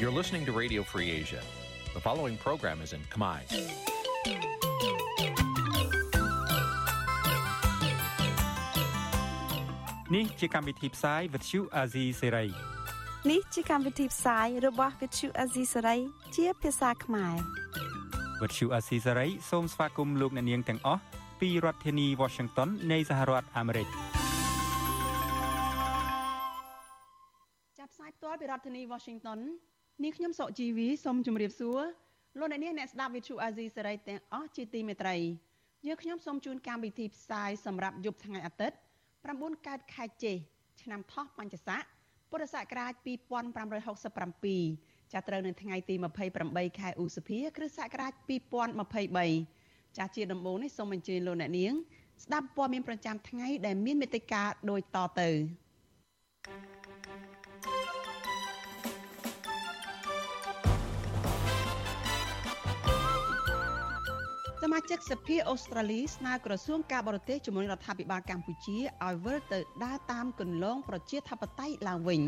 You're listening to Radio Free Asia. The following program is in Khmer. នេះជាកម្មវិធីផ្សាយ Vuthu Azizi Serai នេះជាកម្មវិធីផ្សាយរបស់ Vuthu Azizi Serai ជាភាសាខ្មែរ Vuthu Azizi Serai សូមស្វាគមន៍លោកអ្នកនាងទាំងអស់ពីរដ្ឋធានី Washington នៃសហរដ្ឋអាមេរិកចាប់ផ្សាយផ្ទាល់ពីរដ្ឋធានី Washington នាងខ្ញុំសុកជីវីសូមជម្រាបសួរលោកអ្នកនាងអ្នកស្ដាប់ Vuthu Azizi Serai ទាំងអស់ជាទីមេត្រីយើងខ្ញុំសូមជូនកម្មវិធីផ្សាយសម្រាប់យប់ថ្ងៃអាទិត្យ9កើតខែចេសឆ្នាំថោះបัญចស័កពុរសករាជ2567ចាប់ត្រូវនៅថ្ងៃទី28ខែឧសភា គ្រិស្តសករាជ2023ចាស់ជាដំបូងនេះសូមអញ្ជើញលោកអ្នកនាង ស្ដាប់ព័ត៌មានប្រចាំថ្ងៃដែលមានមេត្តាដូចតទៅស មាជិកសភាអូស្ត្រាលីស្នើក្រសួងការបរទេសជំរុញរដ្ឋាភិបាលកម្ពុជាឲ្យវិលទៅដើរតាមគន្លងប្រជាធិបតេយ្យឡើងវិញ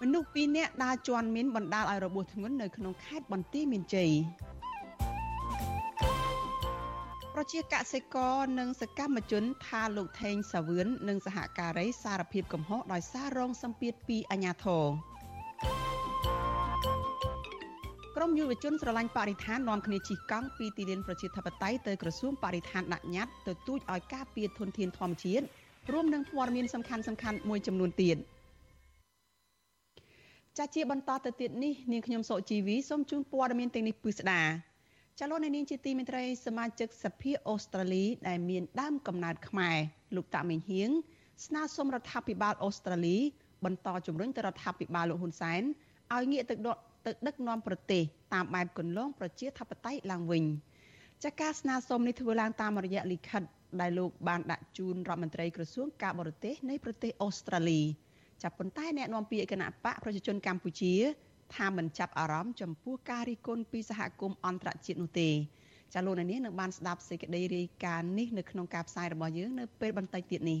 មនុស្ស2នាក់ដើរជន់មីនបណ្ដាលឲ្យរបួសធ្ងន់នៅក្នុងខេត្តបន្ទាយមានជ័យប្រជាកសិករនិងសកម្មជនថាលោកថេងសាវឿននិងសហការីសារភាពកំហុសដោយសាររងសម្ពាធពីអាជ្ញាធរ ក្រមយុវជនស្រឡាញ់បរិស្ថាននាំគ្នាជិះកង់ពីទីលានប្រជាធិបតេយ្យទៅក្រសួងបរិស្ថានដាក់ញត្តិទទូចឲ្យការពារធនធានធម្មជាតិរួមនឹងព័ត៌មានសំខាន់សំខាន់មួយចំនួនទៀតចាជាបន្តទៅទៀតនេះនាងខ្ញុំសុជីវីសូមជូនព័ត៌មានទាំងនេះពិស្ដាចលនានាងជាទីមេត្រីសមាជិកសភាអូស្ត្រាលីដែលមានដើមកំណើតខ្មែរលោកតាមេងហៀងស្នើសុំរដ្ឋាភិបាលអូស្ត្រាលីបន្តជំរុញទៅរដ្ឋាភិបាលលោកហ៊ុនសែនឲ្យងាកទៅដក ទៅដឹកនាំប្រទេសតាមបែបគន្លងប្រជាធិបតេយ្យឡើងវិញចាការស្នើសុំនេះធ្វើឡើងតាមរយៈលិខិតដែលលោកបានដាក់ជូនរដ្ឋមន្ត្រីក្រសួងការបរទេសនៃប្រទេសអូស្ត្រាលីចាប់ប៉ុន្តែអ្នកនាំពាក្យគណៈបកប្រជាជនកម្ពុជាថាមិនចាប់អារម្មណ៍ចំពោះការរិះគន់ពីសហគមន៍អន្តរជាតិនោះទេចាលោកនាងនឹងបានស្ដាប់សេចក្តីរាយការណ៍នេះនៅក្នុងការផ្សាយរបស់យើងនៅពេលបន្តិចទៀតនេះ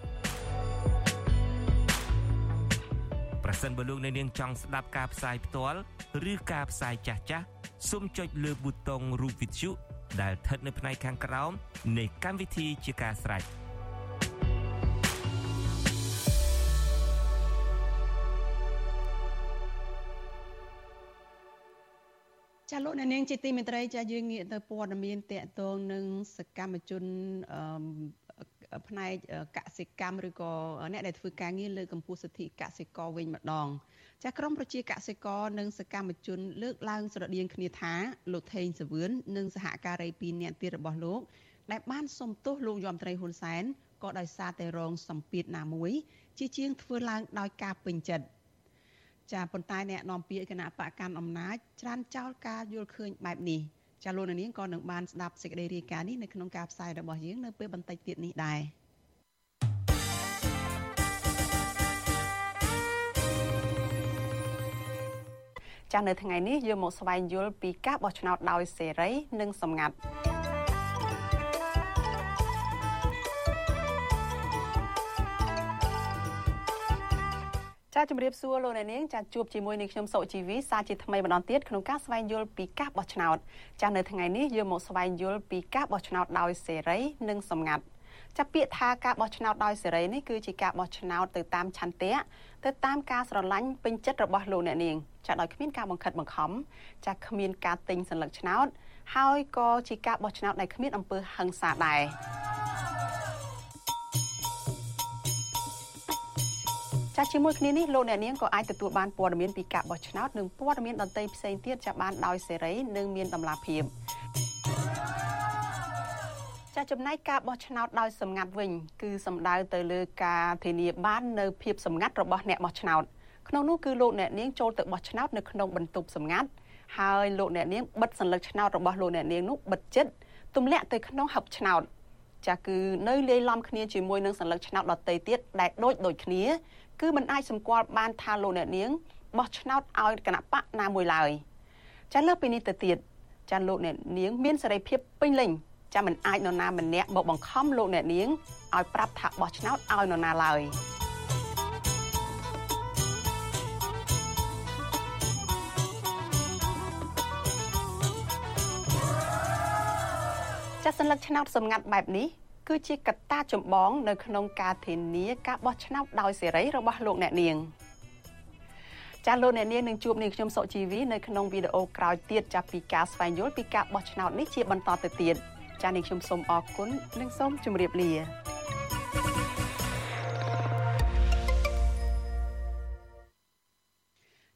ប្រសិនបើលោកអ្នកនាងចង់ស្ដាប់ការផ្សាយផ្ទាល់ឬការផ្សាយចាស់ចាស់សូមចុចលើប៊ូតុងរូបវិទ្យុដែលស្ថិតនៅផ្នែកខាងក្រោមនៃកម្មវិធីជាការស្រេចចាលោកអ្នកនាងជាទីមេត្រីចាយើងងាកទៅព័ត៌មានតកតងនឹងសកម្មជន ផ្នែកកសិកម្មឬក៏អ្នកដែលធ្វើការងារលើកម្ពុជាសិទ្ធិកសិករវិញម្ដងចាក្រមប្រជាកសិករនិងសកម្មជន លើកឡើងស្រដៀងគ្នាថាលោកថេងសវឿននិងសហការី2នាក់ទៀតរបស់លោក ដែលបានសុំទោសលោកយមត្រីហ៊ុនសែនក៏ដោយសារតែរងសម្ពាធណាមួយជាជាងធ្វើឡើងដោយការពេញចិត្តចាប៉ុន្តែអ្នកនាំពាក្យគណៈបកកាន់អំណាចច្រានចោលការយល់ឃើញបែបនេះ ចាលោកនាងក៏នឹងបានស្ដាប់សេចក្តីរាយការណ៍នេះនៅក្នុងការផ្សាយរបស់យើងនៅពេលបន្តិចទៀតនេះដែរចានៅថ្ងៃនេះយើងមកស្វែងយល់ពីការបោះឆ្នោតដោយសេរី និងសម្ងាត់ ចាជំរាបសួរលោកអ្នកនាងចាជួបជាមួយនឹងខ្ញុំសុជីវីសាជាថ្មីម្ដងទៀតក្នុងការស្វែងយល់ពីការបោះឆ្នោតចានៅថ្ងៃនេះយើងមកស្វែងយល់ពីការបោះឆ្នោតដោយសេរីនិងសម្ងាត់ចាពាក្យថាការបោះឆ្នោតដោយសេរីនេះគឺជាការបោះឆ្នោតទៅតាមឆន្ទៈទៅតាមការស្រឡាញ់ពេញចិត្តរបស់លោកអ្នកនាងចាដោយគ្មានការបង្ខិតបង្ខំចាគ្មានការទិញសញ្ញាឆ្នោតហើយក៏ជាការបោះឆ្នោតដែលគ្មានអំពើហិង្សាដែរ ចាជាមួយគ្នានេះលោកអ្នកនាងក៏អាចទទួលបានព័ត៌មានពីការបោះឆ្នោតនិងព័ត៌មានដទៃផ្សេងទៀតចាប់បានដោយសេរីនិងមានតម្លាភាពចាចំណែកការបោះឆ្នោតដោយសម្ងាត់វិញ គឺសំដៅទៅលើការធានាបាននៅភាពសម្ងាត់របស់អ្នកបោះឆ្នោតក្នុងនោះគឺលោកអ្នកនាងចូលទៅបោះឆ្នោតនៅក្នុងបន្ទប់សម្ងាត់ហើយលោកអ្នកនាងបិទសញ្ញាឆ្នោតរបស់លោកអ្នកនាងនោះបិទចិត្តទម្លាក់ទៅក្នុងហឹបឆ្នោតចាគឺនៅលាយឡំគ្នាជាមួយនឹងសញ្ញាឆ្នោតដតីទៀតដែលដូចដូចគ្នា គឺมันអាចសម្គាល់បានថាលោកអ្នកនាងបោះឆ្នោតឲ្យគណៈបកណាមួយឡើយចាលើពីនេះទៅទៀតចាលោកអ្នកនាង មានសេរីភាពពេញលេញចាមិនអាចនរណាម្នាក់មកបង្ខំលោកអ្នកនាងឲ្យប្រាប់ថាបោះឆ្នោតឲ្យនរណាឡើយចាសញ្ញាឆ្នោតសម្ងាត់បែបនេះ គឺជាកត្តាចម្បងនៅក្នុងការធានាការបោះឆ្នោតដោយសេរីរបស់លោកអ្នកនាងចាលោកអ្នកនាងនឹងជួបនាងខ្ញុំសុជីវីនៅក្នុងវីដេអូក្រោយទៀតចាប់ពីការស្វែងយល់ពីការបោះឆ្នោតនេះជាបន្តទៅទៀតចានាងខ្ញុំសូមអរគុណនិងសូមជម្រាបលា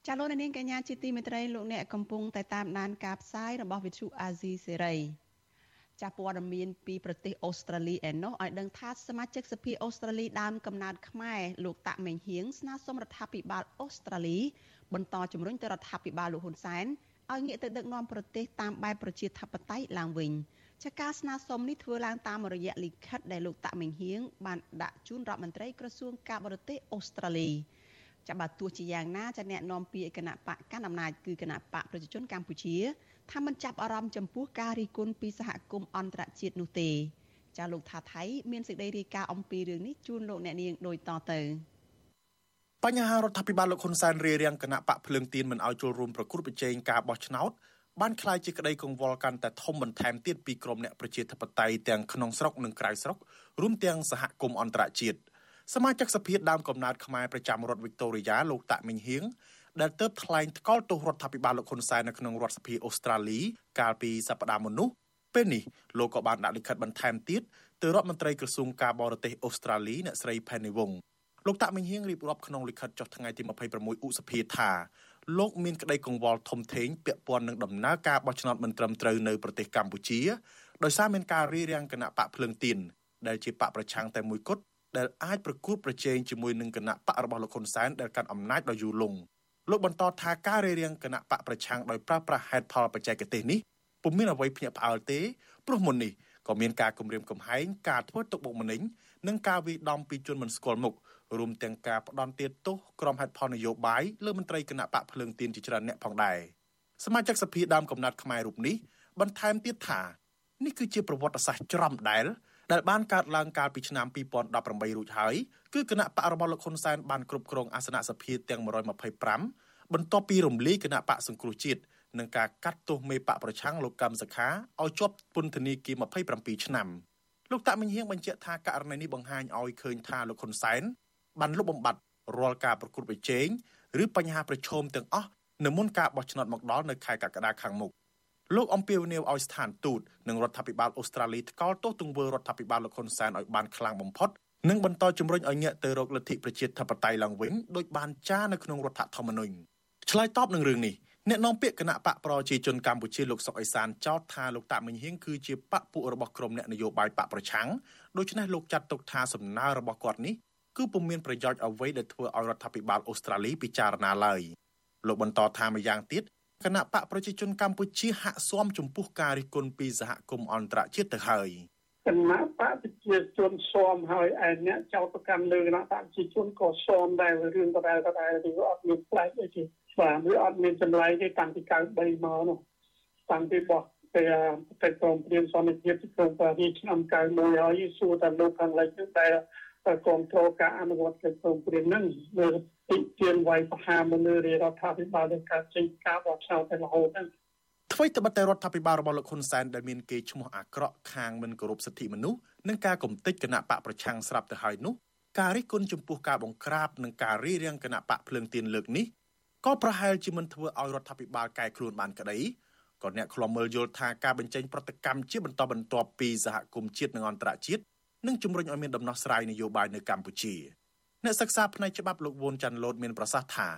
ចាលោកនាងកញ្ញាជាទីមេត្រីលោកអ្នកកំពុងតែតាមដានការផ្សាយរបស់វិទ្យុអាស៊ីសេរី ចាស់ព័ត៌មានពីប្រទេសអូស្ត្រាលីឯណោះឲ្យដឹងថាសមាជិកសភាអូស្ត្រាលីដើមកំណើតខ្មែរលោកតាក់មេងហៀងស្នើសុំរដ្ឋាភិបាលអូស្ត្រាលីបន្តជំរុញទៅរដ្ឋាភិបាលលោកហ៊ុនសែនឲ្យងាកទៅដឹកនាំប្រទេសតាមបែបប្រជាធិបតេយ្យឡើងវិញចាការស្នើសុំនេះធ្វើឡើងតាមរយៈលិខិតដែលលោកតាក់មេងហៀងបានដាក់ជូនរដ្ឋមន្ត្រីក្រសួងការបរទេសអូស្ត្រាលីចាបើទោះជាយ៉ាងណាចាអ្នកនាំពាក្យគណៈបកកណ្ដាលអំណាចគឺគណៈបកប្រជាជនកម្ពុជា ថាមិនចាប់អារម្មណ៍ចំពោះការរិះគន់ពីសហគមន៍អន្តរជាតិនោះទេចាលោកថាថៃមានសេចក្តីរាយការណ៍អំពីរឿងនេះជូនលោកអ្នកនាងដូចតទៅបញ្ហារដ្ឋាភិបាលលោកហ៊ុនសែនរារាំងគណៈបកភ្លើងទៀនមិនឲ្យចូលរួមប្រគល់ប្រជែងការបោះឆ្នោតបានខ្លាយជាក្តីកង្វល់កាន់តែធំបន្ថែមទៀតពីក្រមអ្នកប្រជាធិបតេយ្យទាំងក្នុងស្រុកនិងក្រៅស្រុករួមទាំងសហគមន៍អន្តរជាតិសមាជិកសភាដើមកំណើតខ្មែរប្រចាំរដ្ឋវីកតូរីយ៉ាលោកតាក់មិញហៀង ដែលទើបថ្លែងថ្កោលទោសរដ្ឋាភិបាលលោកហ៊ុនសែននៅក្នុងរដ្ឋសភាអូស្ត្រាលីកាលពីសប្តាហ៍មុននោះពេលនេះលោកក៏បានដាក់លិខិតបន្ថែមទៀតទៅរដ្ឋមន្ត្រីក្រសួងការបរទេសអូស្ត្រាលីអ្នកស្រី Penny Wong លោកតាក់មិញហៀងរៀបរាប់ក្នុងលិខិតចុះថ្ងៃទី26ឧសភាថាលោកមានក្តីកង្វល់ធំធេងពាក់ព័ន្ធនឹងដំណើរការបោះឆ្នោតមិនត្រឹមត្រូវនៅប្រទេសកម្ពុជាដោយសារមានការរារាំងគណៈបកភ្លើងទៀនដែលជាបកប្រឆាំងតែមួយគត់ដែលអាចប្រគួតប្រជែងជាមួយនឹងគណៈបករបស់លោកហ៊ុនសែនដែលកាន់អំណាចដ៏យូរលង់ លោកបន្តថាការរារាំងគណៈបកប្រឆាំងដោយប្រើប្រាស់ហេតុផលបច្ចេកទេសនេះពុំមានអ្វីភ្ញាក់ផ្អើលទេព្រោះមុននេះក៏មានការគម្រាមកំហែងការធ្វើទុកបុកម្នេញនិងការវាយដំពីជនមិនស្គាល់មុខរួមទាំងការផ្ដន់ទាទោសក្រុមហេតុផលនយោបាយលើមន្ត្រីគណៈបកភ្លើងទៀនជាច្រើនអ្នកផងដែរសមាជិកសភាដើមកំណត់ខ្មែររូបនេះបន្ថែមទៀតថានេះគឺជាប្រវត្តិសាស្ត្រច្រំដែល ដែលបានកើតឡើងកាលពីឆ្នាំ2018រួចហើយគឺគណៈបករបស់លោកហ៊ុនសែនបានគ្រប់គ្រងអាសនៈសភាទាំង125បន្ទាប់ពីរំលាយគណៈបកសង្គ្រោះជាតិនិងការកាត់ទោសមេបកប្រឆាំងលោកកម្មសខាឲ្យជាប់ពន្ធនាគារ27ឆ្នាំលោកតាក់មិញហៀងបញ្ជាក់ថាករណីនេះបង្ហាញឲ្យឃើញថាលោកហ៊ុនសែនបានលុបបំបាត់រាល់ការប្រកួតប្រជែងឬបញ្ហាប្រឈមទាំងអស់នៅមុនការបោះឆ្នោតមកដល់នៅខែកក្កដាខាងមុខ លោកអំពាវនាវឲ្យស្ថានទូតនិងរដ្ឋាភិបាលអូស្ត្រាលីថ្កោលទោសទង្វើរដ្ឋាភិបាលលោកហ៊ុនសែនឲ្យបានខ្លាំងបំផុតនិងបន្តជំរុញឲ្យងាកទៅរកលទ្ធិប្រជាធិបតេយ្យឡើងវិញដោយបានចារនៅក្នុងរដ្ឋធម្មនុញ្ញឆ្លើយតបនឹងរឿងនេះអ្នកនាំពាក្យគណៈបកប្រជាជនកម្ពុជាលោកសុកអេសានចោទថាលោកតាមិញហៀងគឺជាបកពួករបស់ក្រុមអ្នកនយោបាយបកប្រឆាំងដូច្នេះលោកចាត់ទុកថាសំណើរបស់គាត់នេះគឺពុំមានប្រយោជន៍អ្វីដែលធ្វើឲ្យរដ្ឋាភិបាលអូស្ត្រាលីពិចារណាឡើយលោកបន្តថាម្យ៉ាងទៀត គណៈបកប្រជាជនកម្ពុជាហាក់ស៊ាំចំពោះការរិះគន់ពីសហគមន៍អន្តរជាតិទៅហើយគណៈបកប្រជាជនស៊ាំហើយឯអ្នកចោតប្រកាន់លើគណៈបកប្រជាជនក៏ស៊ាំដែររឿងដដែលដដែលវាអត់មានផ្លែកអីទេបាទវាអត់មានចម្លែកទេតាំងពី93មកនោះតាំងពីបោះទៅទៅក្រុមព្រៀនសន្តិភាពទីក្រុងប៉ារីសឆ្នាំ91ហើយសួរតែលោកខាងលិចនោះដែល គ្រប់គ្រងការអនុវត្តកិច្ចព្រមព្រៀងនឹងលើទីទានវាយបហាមនុស្សរដ្ឋាភិបាលនៃការចេញការបោះឆ្នោតទៅរហូតហ្នឹងអ្វីត្បិតតែរដ្ឋាភិបាលរបស់លោកហ៊ុនសែនដែលមានគេឈ្មោះអាក្រក់ខាងមិនគោរពសិទ្ធិមនុស្សនិងការកំទេចគណៈបកប្រឆាំងស្រាប់ទៅហើយនោះការរិះគន់ចំពោះការបង្ក្រាបនិងការរៀបរៀងគណៈបកភ្លើងទៀនលើកនេះក៏ប្រហែលជាមិនធ្វើឲ្យរដ្ឋាភិបាលកែខ្លួនបានក្តីក៏អ្នកខ្លំមើលយល់ថាការបញ្ចេញប្រតិកម្មជាបន្តបន្ទាប់ពីសហគមន៍ជាតិនិងអន្តរជាតិ និងជំរុញឲ្យមានដំណោះស្រាយនយោបាយនៅកម្ពុជាអ្នកសិក្សាផ្នែកច្បាប់លោកវ៉ុនចាន់ឡូតមានប្រសាសន៍ថា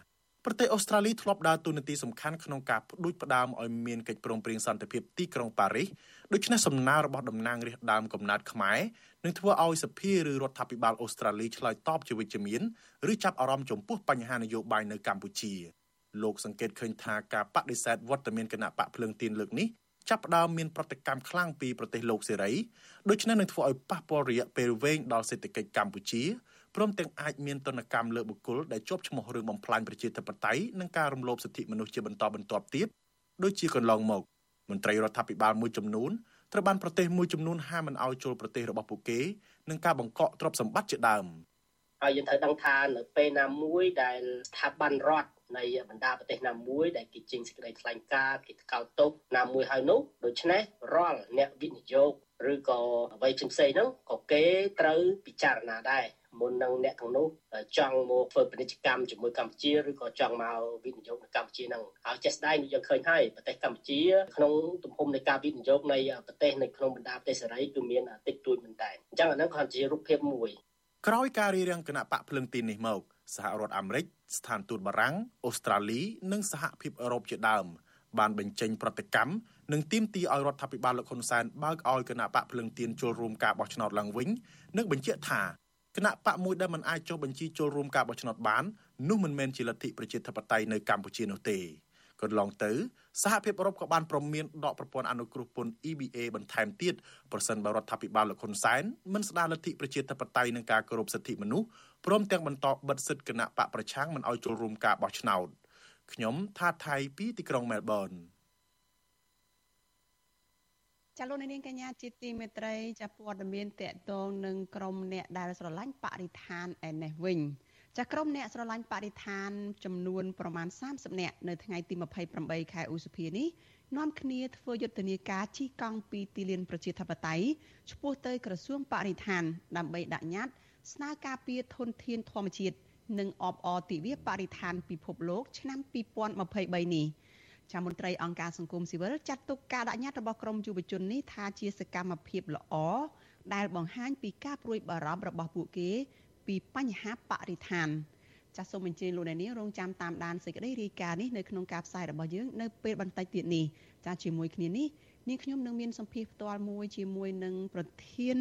ប្រទេសអូស្ត្រាលីធ្លាប់ដើរតួនាទីសំខាន់ក្នុងការផ្ដួចផ្ដើមឲ្យមានកិច្ចព្រមព្រៀងសន្តិភាពទីក្រុងប៉ារីសដូច្នេះសំណើរបស់តំណាងរាស្ត្រដើមកំណើតខ្មែរនឹងធ្វើឲ្យសភាឬរដ្ឋាភិបាលអូស្ត្រាលីឆ្លើយតបជាវិជ្ជមានឬចាប់អារម្មណ៍ចំពោះបញ្ហានយោបាយនៅកម្ពុជាលោកសង្កេតឃើញថាការបដិសេធវត្តមានគណៈបកភ្លើងទៀនលើកនេះ ចាប់ផ្ដើមមានប្រតិកម្មខ្លាំងពីប្រទេសលោកសេរីដូច្នេះនឹងធ្វើឲ្យប៉ះពាល់រយៈពេលវែងដល់សេដ្ឋកិច្ចកម្ពុជាព្រមទាំងអាចមានទណ្ឌកម្មលើបុគ្គលដែលជាប់ឈ្មោះរឿងបំផ្លាញប្រជាធិបតេយ្យនិងការរំលោភសិទ្ធិមនុស្សជាបន្តបន្ទាប់ទៀតដូចជាកន្លងមកមន្ត្រីរដ្ឋាភិបាលមួយចំនួនត្រូវបានប្រទេសមួយចំនួនហាមមិនឲ្យចូលប្រទេសរបស់ពួកគេនិងការបង្កកទ្រព្យសម្បត្តិជាដើមហើយយើងត្រូវដឹងថានៅពេលណាមួយដែលស្ថាប័នរដ្ឋ នៃបណ្ដាប្រទេសណាមួយដែលគេចេញសេចក្តីថ្លែងការណ៍គេថ្កោលទោសណាមួយហើយនោះដូច្នេះរាល់អ្នកវិនិយោគឬក៏អ្វីផ្សេងហ្នឹងក៏គេត្រូវពិចារណាដែរមុននឹងអ្នកទាំងនោះចង់មកធ្វើពាណិជ្ជកម្មជាមួយកម្ពុជាឬក៏ចង់មកវិនិយោគនៅកម្ពុជាហ្នឹងហើយចេះស្ដែងយើងឃើញហើយប្រទេសកម្ពុជាក្នុងទំហំនៃការវិនិយោគនៃប្រទេសនៅក្នុងបណ្ដាប្រទេសសេរីគឺមានតិចតួចមែនតើអញ្ចឹងអាហ្នឹងគ្រាន់ជារូបភាពមួយក្រោយការរៀបរៀងគណៈបកភ្លឹងទីនេះមកសហរដ្ឋអាមេរិក ស្ថានទូតបារាំងអូស្ត្រាលីនិងសហភាពអឺរ៉ុបជាដើមបានបញ្ចេញប្រតិកម្មនិងទាមទារឲ្យរដ្ឋាភិបាលលោកហ៊ុនសែនបើកឲ្យគណៈបកភ្លឹងទៀនចូលរួមការបោះឆ្នោតឡើងវិញនិងបញ្ជាក់ថាគណៈបកមួយដែលមិនអាចចុះបញ្ជីចូលរួមការបោះឆ្នោតបាននោះមិនមែនជាលទ្ធិប្រជាធិបតេយ្យនៅកម្ពុជានោះទេ កន្លងទៅសហភាពអឺរ៉ុបក៏បានប្រមានដកប្រព័ន្ធអនុគ្រោះពន្ធ EBA បន្ថែមទៀតប្រសិនបើរដ្ឋាភិបាលលោកហ៊ុនសែនមិនស្ដារលទ្ធិប្រជាធិបតេយ្យនិងការគោរពសិទ្ធិមនុស្សព្រមទាំងបន្តបិទសិទ្ធិគណៈបកប្រឆាំងមិនឲ្យចូលរួមការបោះឆ្នោតខ្ញុំថាថៃពីទីក្រុងមែលប៊នចាលោកនាងកញ្ញាជាទីមេត្រីចាព័ត៌មានតកតងនឹងក្រមអ្នកដែលស្រឡាញ់បរិស្ថានឯនេះវិញ ចាក្រុមអ្នកស្រឡាញ់បរិស្ថានចំនួនប្រមាណ30នាក់នៅថ្ងៃទី28ខែឧសភានេះនាំគ្នាធ្វើយុទ្ធនាការជិះកង់ពីទីលានប្រជាធិបតេយ្យឆ្ពោះទៅក្រសួងបរិស្ថាន ដើម្បីដាក់ញត្តិស្នើការពារធនធានធម្មជាតិនិងអបអរទិវាបរិស្ថានពិភពលោកឆ្នាំ2023នេះចាមន្ត្រីអង្គការសង្គមស៊ីវិលចាត់ទុកការដាក់ញត្តិរបស់ក្រមយុវជននេះថាជាសកម្មភាពល្អដែលបង្ហាញពីការព្រួយបារម្ភរបស់ពួកគេ ពីបញ្ហាបរិស្ថានចាសសូមអញ្ជើញលោកអ្នកនាងរងចាំតាមដានសេចក្តីរាយការណ៍នេះនៅក្នុងការផ្សាយរបស់យើងនៅពេលបន្តិចទៀតនេះចាសជាមួយគ្នានេះ នាងខ្ញុំនឹងមានសម្ភារផ្ទាល់មួយជាមួយនឹងប្រធាន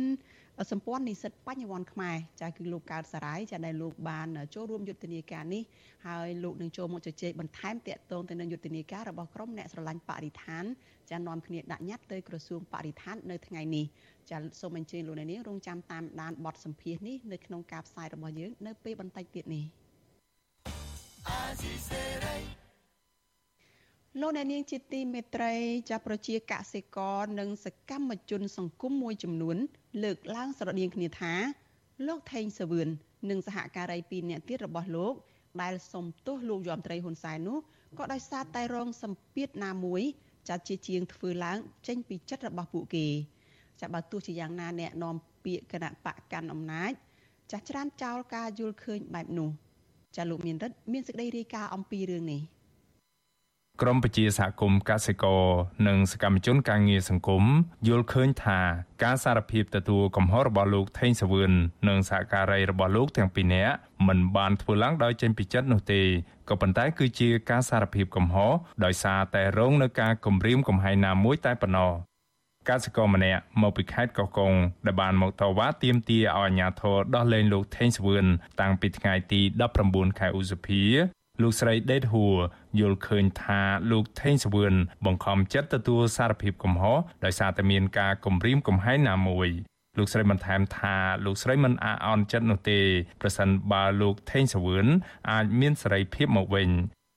សម្ព័ន្ធនិស្សិតបញ្ញវន្តខ្មែរចាគឺលោកកើតសារាយចាដែលលោកបានចូលរួមយុទ្ធនាការនេះហើយលោកនឹងចូលមកជជែកបន្ថែមតាក់ទងទៅនឹងយុទ្ធនាការរបស់ក្រមអ្នកស្រឡាញ់បរិស្ថានចានាំគ្នាដាក់ញត្តិទៅក្រសួងបរិស្ថាននៅថ្ងៃនេះចាសូមអញ្ជើញលោកអ្នកនាងរងចាំតាមដានបទសម្ភាសន៍នេះនៅក្នុងការផ្សាយរបស់យើងនៅពេលបន្តិចទៀតនេះ លោកអ្នកនាងជាទីមេត្រីចាប្រជាកសិករនិងសកម្មជនសង្គមមួយចំនួន លើកឡើងស្រដៀងគ្នាថា លោកថេងសាវឿននិងសហការី2នាក់ទៀតរបស់លោក ដែលសុំទោសលោកយមត្រីហ៊ុនសែននោះក៏ដោយសារតែរងសម្ពាធណាមួយចាត់ជាជាងធ្វើឡើងចេញពីចិត្តរបស់ពួកគេចាបើទោះជាយ៉ាងណាអ្នកនាំពាក្យគណៈបកកាន់អំណាចចាស់ច្រានចោលការយល់ឃើញបែបនោះចាលោកមានរិទ្ធមានសេចក្តីរាយការណ៍អំពីរឿងនេះ ក្រមប្រជាសហគមន៍កសិករនិងសកម្មជនការងារសង្គមយល់ឃើញថាការសារភាពទទួលកំហុសរបស់លោកថេងសាវឿននិងសហការីរបស់លោកទាំងពីរនាក់មិនបានធ្វើឡើងដោយចេញពីចិត្តនោះទេក៏ប៉ុន្តែគឺជាការសារភាពកំហុសដោយសារតែរងនឹងការគំរាមកំហែងណាមួយតែប៉ុណ្ណោះកសិករម្នាក់មកពីខេត្តកោះកុងដែលបានមកតវ៉ាទាមទារឲ្យអាជ្ញាធរដោះលែងលោកថេងសវឿនតាំងពីថ្ងៃទី19ខែឧសភា លោកស្រីដេតហួរយល់ឃើញថាលោកថេងសវឿនបង្ខំចិត្តទទួលសារភាពកំហុសដោយសារតែមានការគំរាមកំហែងណាមួយលោកស្រីបន្ថែមថាលោកស្រីមិនអាអន់ចិត្តនោះទេប្រសិនបើលោកថេងសវឿនអាចមានសេរីភាពមកវិញ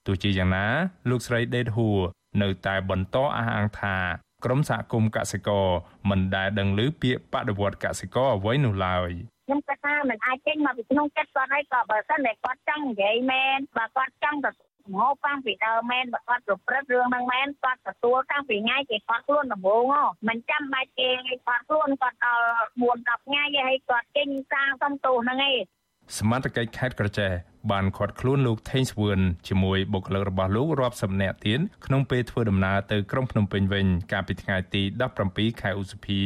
ទោះជាយ៉ាងណា លោកស្រីដេតហួរនៅតែបន្តអះអាងថាក្រមសហគមន៍កសិករមិនដែលដឹងឮពាក្យបដិវត្តកសិករអ្វីនោះឡើយ ខ្ញុំគិតថាមិនអាចចេញមកពីក្នុងចិត្តគាត់ហើយក៏បើសិនតែគាត់ចង់និយាយមែនបើគាត់ចង់ទៅហៅតាំងពីដើមមែនបើគាត់ប្រព្រឹត្តរឿងហ្នឹងមែនគាត់ទទួលតាំងពីថ្ងៃគេគាត់ខ្លួនដំបូងហ៎មិនចាំបាច់គេគាត់ខ្លួនគាត់ដល់4 10ថ្ងៃហើយគាត់ចេញសាងសំទោសហ្នឹងឯង សមត្ថកិច្ចខេត្តក្រចេះបានឃាត់ខ្លួនលោកថេងស្វឿនជាមួយបុគ្គលិករបស់លោករាប់សិបនាក់ទៀតក្នុងពេលធ្វើដំណើរទៅក្រុងភ្នំពេញវិញកាលពីថ្ងៃទី17ខែឧសភា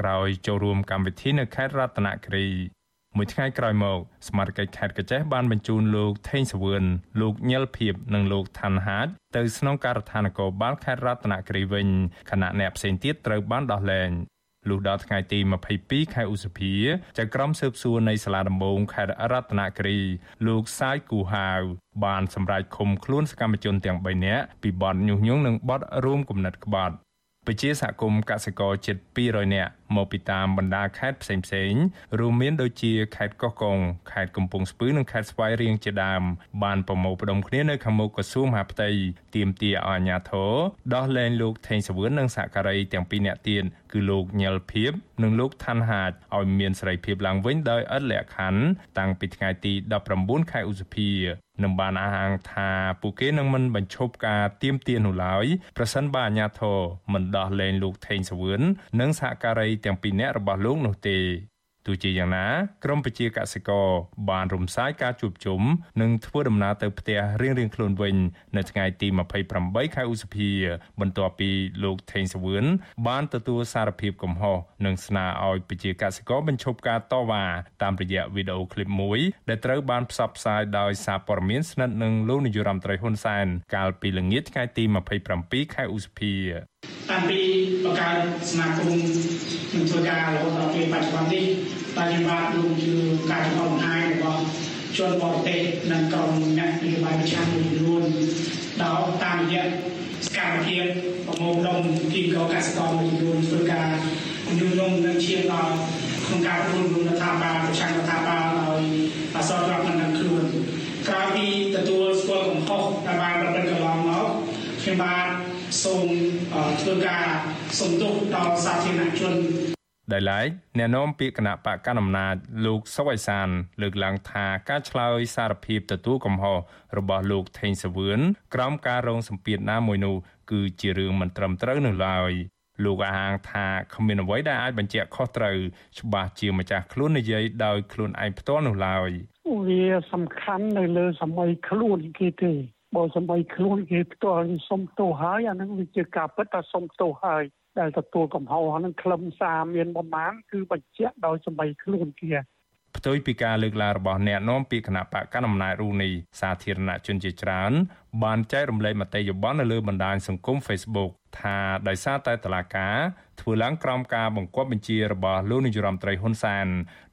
ក្រោយចូលរួមកម្មវិធីនៅខេត្តរតនគិរីមួយថ្ងៃក្រោយមកសមាជិកខេត្តកញ្ចេះបានបញ្ជូនលោកថេងសវឿនលោកញិលភៀបនិងលោកឋានហាតទៅស្នងការដ្ឋាននគរបាលខេត្តរតនគិរីវិញខណៈអ្នកផ្សេងទៀតត្រូវបានដោះលែង លុះដល់ថ្ងៃទី22ខែឧសភាចៅក្រមស៊ើបសួរនៃសាលាដំបងខេត្តរតនគិរីលោកសាយគូហាវបានសម្រេចឃុំខ្លួនសកម្មជនទាំង3នាក់ពីបទញុះញង់និងបទរួមគំនិតក្បត់ ពជាសហគមន៍កសិករជិត200នាក់មកពីតាមបណ្ដាខេត្តផ្សេងៗរួមមានដូចជាខេត្តកោះកុងខេត្តកំពង់ស្ពឺនិងខេត្តស្វាយរៀងជាដើមបានប្រមូលផ្ដុំគ្នានៅខាងមុខក្រសួងមហាផ្ទៃទាមទារឲ្យអាជ្ញាធរដោះលែងលោកថេងសវឿននិងសហការីទាំងពីរនាក់ទៀតគឺលោកញិលភៀបនិងលោកឋានហាចឲ្យមានសេរីភាពឡើងវិញដោយឥតលក្ខខណ្ឌតាំងពីថ្ងៃទី19ខែឧសភា នឹងបានអះអាងថាពួកគេនឹងមិនបញ្ឈប់ការទៀមទានោះឡើយប្រសិនបើអាជ្ញាធរមិនដោះលែងលោកថេងសវឿននិងសហការីទាំងពីរនាក់របស់លោកនោះទេ ទោះជាយ៉ាងណាក្រមប្រជាកសិករបានរំសាយការជួបជុំនិងធ្វើដំណើរទៅផ្ទះរៀងៗខ្លួនវិញ នៅថ្ងៃទី28ខែឧសភា បន្ទាប់ពីលោកថេងសវឿនបានទទួលសារភាពកំហុសនិងស្នើឲ្យប្រជាកសិករបញ្ឈប់ការតវ៉ាតាមរយៈវីដេអូឃ្លីបមួយដែលត្រូវបានផ្សព្វផ្សាយដោយសារព័ត៌មានស្និទ្ធនឹងលោកនាយរដ្ឋមន្ត្រីហ៊ុនសែនកាលពីល្ងាចថ្ងៃទី27ខែឧសភាតាំងពីបង្កើតសមាគមនឹងធ្វើការរហូតដល់ពេលបច្ចុប្បន្ននេះបច្ចុប្បន្នដូចជាការចំអបង្ហាញរបស់ជនបរទេសនិងក្រុមអ្នកនយោបាយប្រឆាំងមួយចំនួនដោយតាមរយៈសកម្មភាពប្រមូលផ្ដុំទីកកសិករមួយចំនួនធ្វើការញុះញង់និងឈានដល់ក្នុងការរួមរួមរដ្ឋាភិបាលប្រឆាំងរដ្ឋាភិបាលដោយអសររាប់មិនដឹងខ្លួនក្រោយពីទទួលស្គាល់កំហុសដែលបានប្រព្រឹត្តកន្លងមកខ្ញុំបានសូម ធ្វើការសំទោសដល់សាធារណជនដែលឡែកអ្នកនាំពាក្យគណៈបកកណ្ដាលអំណាចលោកសុវ័យសាន លើកឡើងថាការឆ្លើយសារភាពទទួលកំហុសរបស់លោកថេងសាវឿនក្រោមការរងសម្ពាធណាមួយនោះគឺជារឿងមិនត្រឹមត្រូវនោះឡើយលោកអះអាងថាគ្មានអ្វីដែលអាចបញ្ជាក់ខុសត្រូវច្បាស់ជាម្ចាស់ខ្លួននិយាយដោយខ្លួនឯងផ្ទាល់នោះឡើយវាសំខាន់នៅលើសម័យខ្លួនគេទេ បើសម័យខ្លួនគេផ្ទាល់សុំទោសហើយអានឹងវាជាការពិតថាសុំទោសហើយដែលទទួលកំហុសហ្នឹងខ្លឹមសារមានប្រមាណគឺបញ្ជាក់ដោយសម័យខ្លួនគេ ផ្ទុយពីការលើកឡើងរបស់អ្នកនាំពាក្យគណៈបកកណ្ដាលអំណាចរូនីសាធារណជនជាច្រើនបានចែករំលែកមតិយោបល់នៅលើបណ្ដាញសង្គម Facebook ថាដោយសារតែតឡាការធ្វើឡើងក្រោមការបង្គាប់បញ្ជារបស់លោកនាយរដ្ឋមន្ត្រីហ៊ុនសែន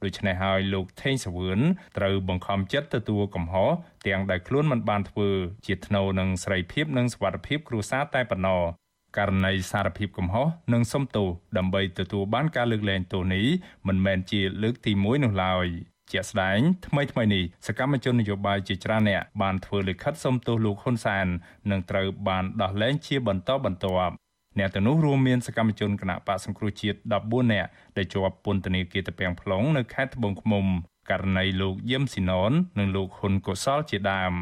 ដូច្នេះហើយលោកថេងសវឿនត្រូវបង្ខំចិត្តទទួលកំហុសទាំងដែលខ្លួនមិនបានធ្វើជាថ្នូវនឹងសេរីភាពនិងសុវត្ថិភាពគ្រួសារតែប៉ុណ្ណោះ ករណីសារភាពកំហុសនិងសុំទោសដើម្បីទទួលបានការលើកលែងទោសនេះមិនមែនជាលើកទី1នោះឡើយជាក់ស្ដែងថ្មីថ្មីនេះសកម្មជននយោបាយជាច្រើនអ្នកបានធ្វើលិខិតសុំទោសលោកហ៊ុនសែននិងត្រូវបានដោះលែងជាបន្តបន្ទាប់អ្នកទាំងនោះរួមមានសកម្មជនគណៈបកសង្គ្រោះជាតិ14នាក់ដែលជាប់ពន្ធនាគារតាពាំង plong នៅខេត្តត្បូងឃ្មុំករណីលោកយឹមស៊ីណននិងលោកហ៊ុនកុសលជាដើម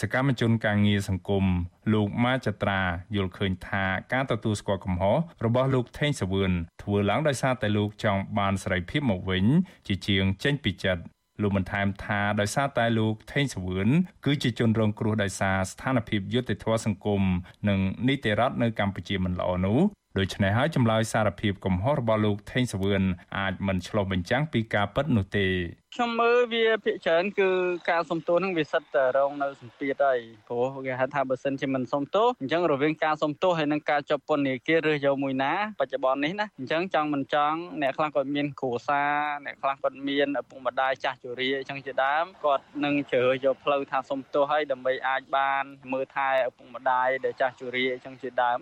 សកម្មជនការងារសង្គមលោកម៉ាចត្រាយល់ឃើញថាការទទួលស្គាល់កំហុសរបស់លោកថេងសាវឿនធ្វើឡើងដោយសារតែលោកចង់បានសេរីភាពមកវិញ ជាជាងចេញពីចិត្តលោកបានថែមថាដោយសារតែលោកថេងសាវឿនគឺជាជនរងគ្រោះដោយសារស្ថានភាពយុត្តិធម៌សង្គមនិងនីតិរដ្ឋនៅកម្ពុជាមិនល្អនោះ ដូច្នេះហើយចម្លើយសារភាពកំហុសរបស់លោកថេងសវឿនអាចមិនឆ្លុះបញ្ចាំងពីការពិតនោះទេខ្ញុំមើលវាភាកច្រើនគឺការសំទោសនឹងវាសិតតែរងនៅសម្ពាធហើយព្រោះគេហៅថាបើសិនជាមិនសំទោសអញ្ចឹងរវាងការសំទោសហើយនិងការជាប់ពន្ធនាគាររើសយកមួយណាបច្ចុប្បន្ននេះណាអញ្ចឹងចង់មិនចង់អ្នកខ្លះគាត់មានគ្រួសារអ្នកខ្លះគាត់មានឪពុកម្ដាយចាស់ជរាអញ្ចឹងជាដើមគាត់នឹងជ្រើសយកផ្លូវថាសំទោសហើយដើម្បីអាចបានមើលថែឪពុកម្ដាយដែលចាស់ជរាអញ្ចឹងជាដើម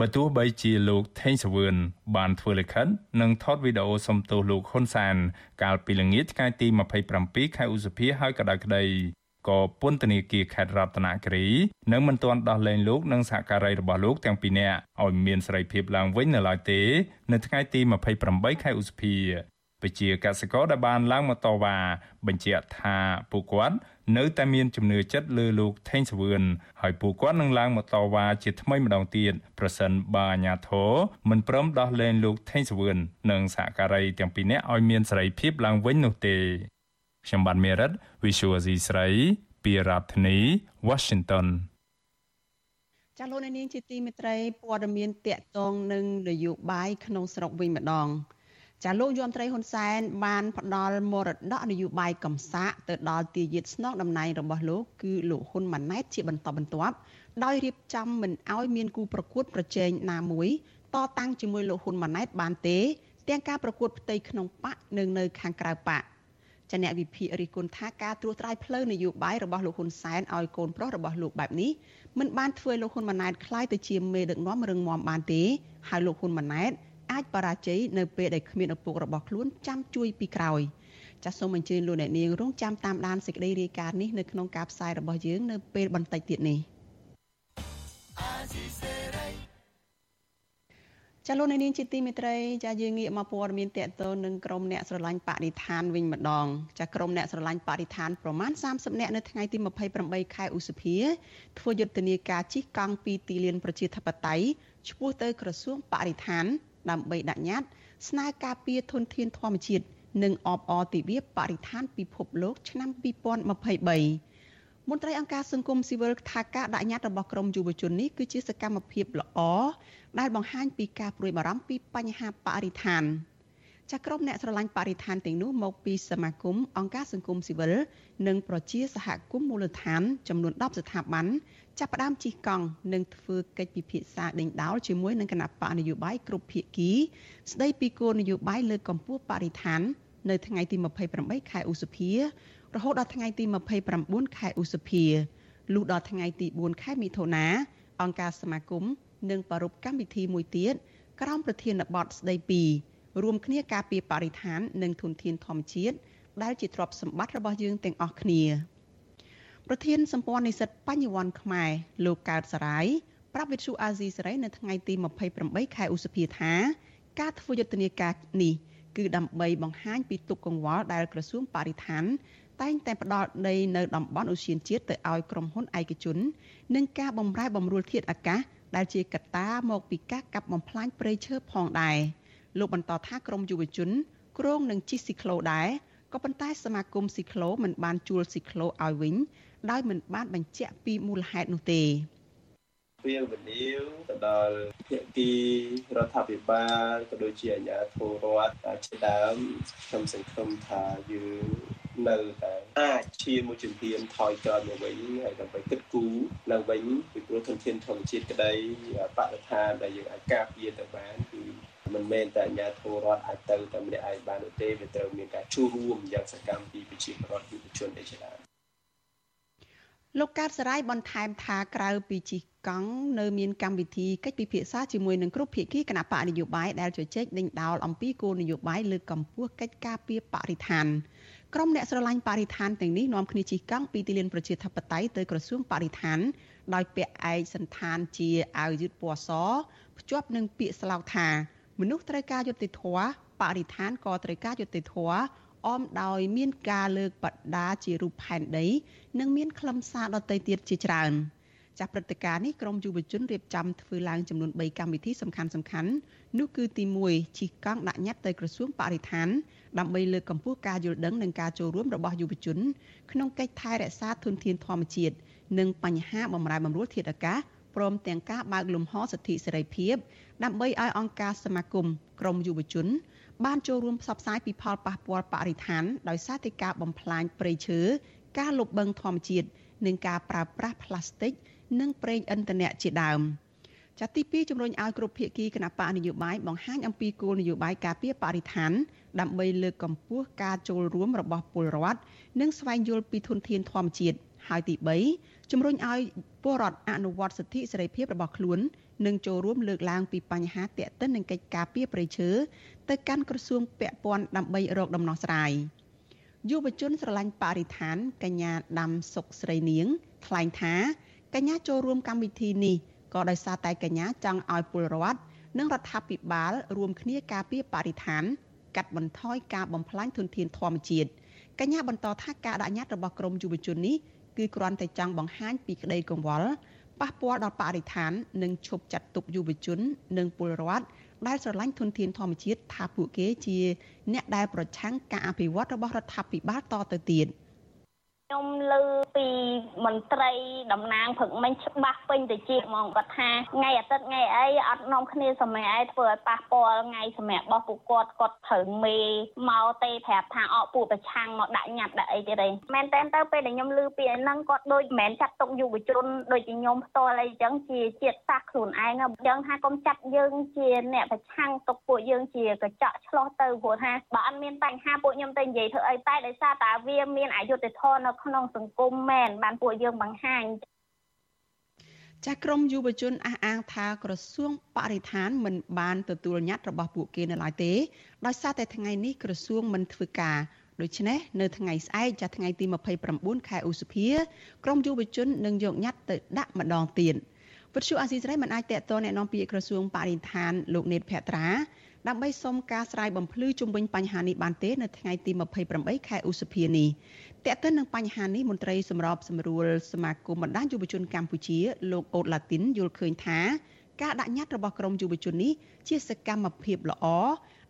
បើទោះបីជាលោកថេងសវឿនបានធ្វើលិខិតនិងថតវីដេអូសំទោសលោកហ៊ុនសាន កាលពីល្ងាចថ្ងៃទី27ខែឧសភាហើយក៏ដោយក្តីក៏ពន្ធនាគារខេត្តរតនគិរីនៅមិនទាន់ដោះលែងលោកនិងសហការីរបស់លោកទាំងពីរនាក់ឲ្យមានសេរីភាពឡើងវិញនៅឡើយទេ នៅថ្ងៃទី28ខែឧសភា ពជាកសិករដែលបានឡើងមកតវ៉ាបញ្ជាក់ថាពួកគាត់នៅតែមានជំនឿចិត្តលើលោកថេងសវឿនហើយពួកគាត់នឹងឡើងមកតវ៉ាជាថ្មីម្ដងទៀតប្រសិនបើអាជ្ញាធរមិនព្រមដោះលែងលោកថេងសវឿននិងសហការីទាំងពីរនាក់ឲ្យមានសេរីភាពឡើងវិញនោះទេខ្ញុំបានមេរិត Visual C ស្រីពីរដ្ឋធានី Washington ចាលោកនាងជាទីមេត្រីព័ត៌មានតកតងនឹងនយោបាយក្នុងស្រុកវិញម្ដង ចាលោកយមត្រីហ៊ុនសែនបានផ្ដល់មរតកនយោបាយកំសាកទៅដល់ទាយាទស្នងតំណែងរបស់លោកគឺលោកហ៊ុនម៉ាណែតជាបន្តបន្ទាប់ដោយរៀបចំមិនឲ្យមានគូប្រកួតប្រជែងណាមួយតតាំងជាមួយលោកហ៊ុនម៉ាណែតបានទេទាំងការប្រកួតផ្ទៃក្នុងបកនិងនៅខាងក្រៅបកចាអ្នកវិភាគរិះគន់ថាការត្រួសត្រាយផ្លូវនយោបាយរបស់លោកហ៊ុនសែនឲ្យកូនប្រុសរបស់លោកបែបនេះមិនបានធ្វើលោកហ៊ុនម៉ាណែតคล้ายទៅជាមេដឹកនាំរឹងមាំបានទេហើយលោកហ៊ុនម៉ាណែត អាចបរាជ័យនៅពេលដែលគ្មានឪពុករបស់ខ្លួនចាំជួយពីក្រោយចាសសូមអញ្ជើញលោកអ្នកនាងរងចាំតាមដានសេចក្តីរាយការណ៍នេះនៅក្នុងការផ្សាយរបស់យើងនៅពេលបន្តិចទៀតនេះចាលោកនាងជាទីមេត្រីចាយើងងាកមកព័ត៌មានតកតទៅនឹងក្រុមអ្នកស្រឡាញ់បរិស្ថានវិញម្ដងចាក្រុមអ្នកស្រឡាញ់បរិស្ថានប្រមាណ30នាក់នៅថ្ងៃទី28ខែឧសភាធ្វើយុទ្ធនាការជិះកង់ពីទីលានប្រជាធិបតេយ្យឆ្ពោះទៅក្រសួងបរិស្ថាន ដើម្បីដាក់ញត្តិស្នើការពារធនធានធម្មជាតិនិងអបអរទិវាបរិស្ថានពិភពលោកឆ្នាំ2023មន្ត្រីអង្គការសង្គមស៊ីវិលថាការដាក់ញត្តិរបស់ក្រមយុវជននេះគឺជាសកម្មភាពល្អដែលបង្ហាញពីការព្រួយបារម្ភពីបញ្ហាបរិស្ថានចាក្រុមអ្នកស្រឡាញ់បរិស្ថានទាំងនោះមកពីសមាគមអង្គការសង្គមស៊ីវិលនិងប្រជាសហគមន៍មូលដ្ឋានចំនួន10ស្ថាប័ន ចាប់ផ្ដើមជិះកង់និងធ្វើកិច្ចពិភាក្សាដេញដោលជាមួយនឹងគណៈបកនយោបាយគ្រប់ភាគីស្ដីពីគោលនយោបាយលើកកម្ពស់បរិស្ថាននៅថ្ងៃទី28ខែឧសភា រហូតដល់ថ្ងៃទី29ខែឧសភាលុះដល់ថ្ងៃទី4ខែមិថុនាអង្គការសមាគមនឹងប្រារព្ធកម្មវិធីមួយទៀតក្រោមប្រធានបទស្ដីពីរួមគ្នាការពារបរិស្ថាន និងធនធានធម្មជាតិដែលជាទ្រព្យសម្បត្តិរបស់យើងទាំងអស់គ្នា ប្រធានសម្ព័ន្ធនិស្សិតបញ្ញវន្តខ្មែរលោកកើតសរាយប្រាប់វិទ្យុអាស៊ីសេរីនៅថ្ងៃទី28ខែឧសភាថាការធ្វើយុទ្ធនាការនេះគឺដើម្បីបង្ហាញពីទុកកង្វល់ដែលក្រសួងបរិស្ថានតែងតែផ្ដល់ដីនៅតំបន់ឧស្សាហជាតិទៅឲ្យក្រុមហ៊ុនឯកជននិងការបំរែបំរួលធាតុអាកាសដែលជាកត្តាមកពីការកាប់បំផ្លាញព្រៃឈើផងដែរលោកបន្តថាក្រមយុវជនគ្រងនឹងជិះស៊ីក្លូដែរក៏ប៉ុន្តែសមាគមស៊ីក្លូមិនបានជួលស៊ីក្លូឲ្យវិញ ដោយមិនបានបញ្ជាក់ពីមូលហេតុនោះទេវាវនីវទៅដល់ភាគីរដ្ឋាភិបាលក៏ដូចជាអាជ្ញាធររដ្ឋជាដើមខ្ញុំសង្ឃឹមថាយើងនៅតែអាចឈានមួយជំហានថយក្រោយមកវិញហើយដើម្បីគិតគូរឡើងវិញពីព្រោះធនធានធម្មជាតិក្តីបរិស្ថានដែលយើងអាចការពារទៅបានគឺមិនមែនតែអាជ្ញាធររដ្ឋអាចទៅតែម្នាក់ឯងបានទេវាត្រូវមានការចូលរួមយ៉ាងសកម្មពីប្រជាពលរដ្ឋយុវជនឯជាដើម លោកកើតសរាយបន្ថែមថាក្រៅពីជិះកង់នៅមានកម្មវិធីកិច្ចពិភាក្សាជាមួយនឹងគ្រប់ភាគីគណៈបកនយោបាយដែលជជែកដេញដោលអំពីគោលនយោបាយលើកកម្ពស់កិច្ចការពារបរិស្ថានក្រុមអ្នកស្រឡាញ់បរិស្ថានទាំងនេះនាំគ្នាជិះកង់ពីទីលានប្រជាធិបតេយ្យទៅក្រសួងបរិស្ថាន ដោយពាក់ឯកសន្តានជាអាវយឺតពណ៌សភ្ជាប់នឹងពាក្យស្លោកថា មនុស្សត្រូវការយុត្តិធម៌បរិស្ថានក៏ត្រូវការយុត្តិធម៌ អមដោយមានការលើកបដាជារូបផែនដី និងមានខ្លឹមសារដទៃទៀតជាច្រើនចាស់ព្រឹត្តិការណ៍នេះក្រមយុវជនរៀបចំធ្វើឡើងចំនួន3កម្មវិធីសំខាន់សំខាន់នោះគឺទី1ជិះកង់ដាក់ញត្តិទៅក្រសួងបរិស្ថានដើម្បីលើកកម្ពស់ការយល់ដឹងនិងការចូលរួមរបស់យុវជន ក្នុងកិច្ចថែរក្សាធនធានធម្មជាតិនិងបញ្ហាបំរែបំរួលធាតុអាកាសព្រមទាំងការបើកលំហសិទ្ធិសេរីភាព ដើម្បីឲ្យអង្គការសមាគមក្រមយុវជន បានចូលរួមផ្សព្វផ្សាយពីផលប៉ះពាល់បរិស្ថានដោយសារតែការបំផ្លាញព្រៃឈើការលុបបង្ខំជាតិនិងការប្រើប្រាស់ផ្លាស្ទិកនិងប្រេងឥន្ធនៈជាដើមចាត់ទី2ជំរុញឲ្យគ្រប់ភាគីគណៈបកនយោបាយបង្ហាញអំពីគោលនយោបាយការពារបរិស្ថានដើម្បីលើកកម្ពស់ការចូលរួមរបស់ពលរដ្ឋនិងស្វែងយល់ពីធនធានធម្មជាតិ ហើយទី3ជំរុញឲ្យពលរដ្ឋអនុវត្តសិទ្ធិសេរីភាពរបស់ខ្លួននិងចូលរួមលើកឡើងពីបញ្ហាតាក់ទិននឹងកិច្ចការពារប្រៃឈើទៅកាន់ក្រសួងពាក់ព័ន្ធដើម្បីរកដំណោះស្រាយយុវជនស្រឡាញ់បរិស្ថានកញ្ញាដាំសុកស្រីនាងថ្លែងថាកញ្ញាចូលរួមកម្មវិធីនេះក៏ដោយសារតែកញ្ញាចង់ឲ្យពលរដ្ឋនិងរដ្ឋាភិបាលរួមគ្នាការពារបរិស្ថាន កាត់បន្ថយការបំផ្លាញធនធានធម្មជាតិកញ្ញាបន្តថាការដាក់ញត្តិរបស់ក្រមយុវជននេះ គឺគ្រាន់តែចង់បង្ហាញពីក្តីកង្វល់ប៉ះពាល់ដល់បរិស្ថាននិងឈប់ចាត់ទុកយុវជន និងពលរដ្ឋដែលស្រឡាញ់ធនធានធម្មជាតិថាពួកគេជា អ្នកដែលប្រឆាំងការអភិវឌ្ឍរបស់រដ្ឋាភិបាលតទៅទៀត ខ្ញុំលើពីមន្ត្រីតំណាងព្រឹកមិញច្បាស់ពេញទៅជាហ្មងគាត់ថាថ្ងៃអាទិត្យថ្ងៃអីអត់នាំគ្នាសម្រាប់អីធ្វើឲ្យប៉ះពាល់ថ្ងៃសម្រាប់របស់ពួកគាត់គាត់ត្រូវមេមកទេប្រាប់ថាអកពួកប្រឆាំងមកដាក់ញត្តិដាក់អីទៀតឯងមែនតើទៅពេលដែលខ្ញុំលើពីហ្នឹងគាត់ដូចមិនមែនចាត់ទុកយុវជនដូចជាខ្ញុំផ្ទាល់អីចឹងជាជាតិសាសន៍ខ្លួនឯងអញ្ចឹងថាកុំចាត់យើងជាអ្នកប្រឆាំងទុកពួកយើងជាកញ្ចក់ឆ្លោះទៅព្រោះថាបើអត់មានបញ្ហាពួកខ្ញុំទៅនិយាយធ្វើអីតែដោយសារតែវាមានអយុត្តិធម៌នៅក្នុងសង្គមមែនបានពួកយើងបង្ហាញចាស់ក្រមយុវជនអះអាងថាក្រសួងបរិស្ថានមិនបានទទួលញត្តិរបស់ពួកគេនៅឡើយទេដោយសារតែថ្ងៃនេះក្រសួងមិនធ្វើការដូច្នេះនៅថ្ងៃស្អែកចាស់ថ្ងៃទី29ខែឧសភាក្រមយុវជននឹងយកញត្តិទៅដាក់ម្ដងទៀតពទ្យុអាស៊ីសេរីមិនអាចតេតតណែនាំពាក្យក្រសួងបរិស្ថានលោកនេតភត្រាដើម្បីសុំការស្រាយបំភ្លឺជុំវិញបញ្ហានេះបានទេនៅថ្ងៃទី28ខែឧសភានេះ តើតើនឹងបញ្ហានេះមន្ត្រីសម្របសម្រួលសមាគមបណ្ដាញយុវជនកម្ពុជាលោកអូតឡាទីនយល់ឃើញថាការដាក់ញត្តិរបស់ក្រមយុវជននេះជាសកម្មភាពល្អ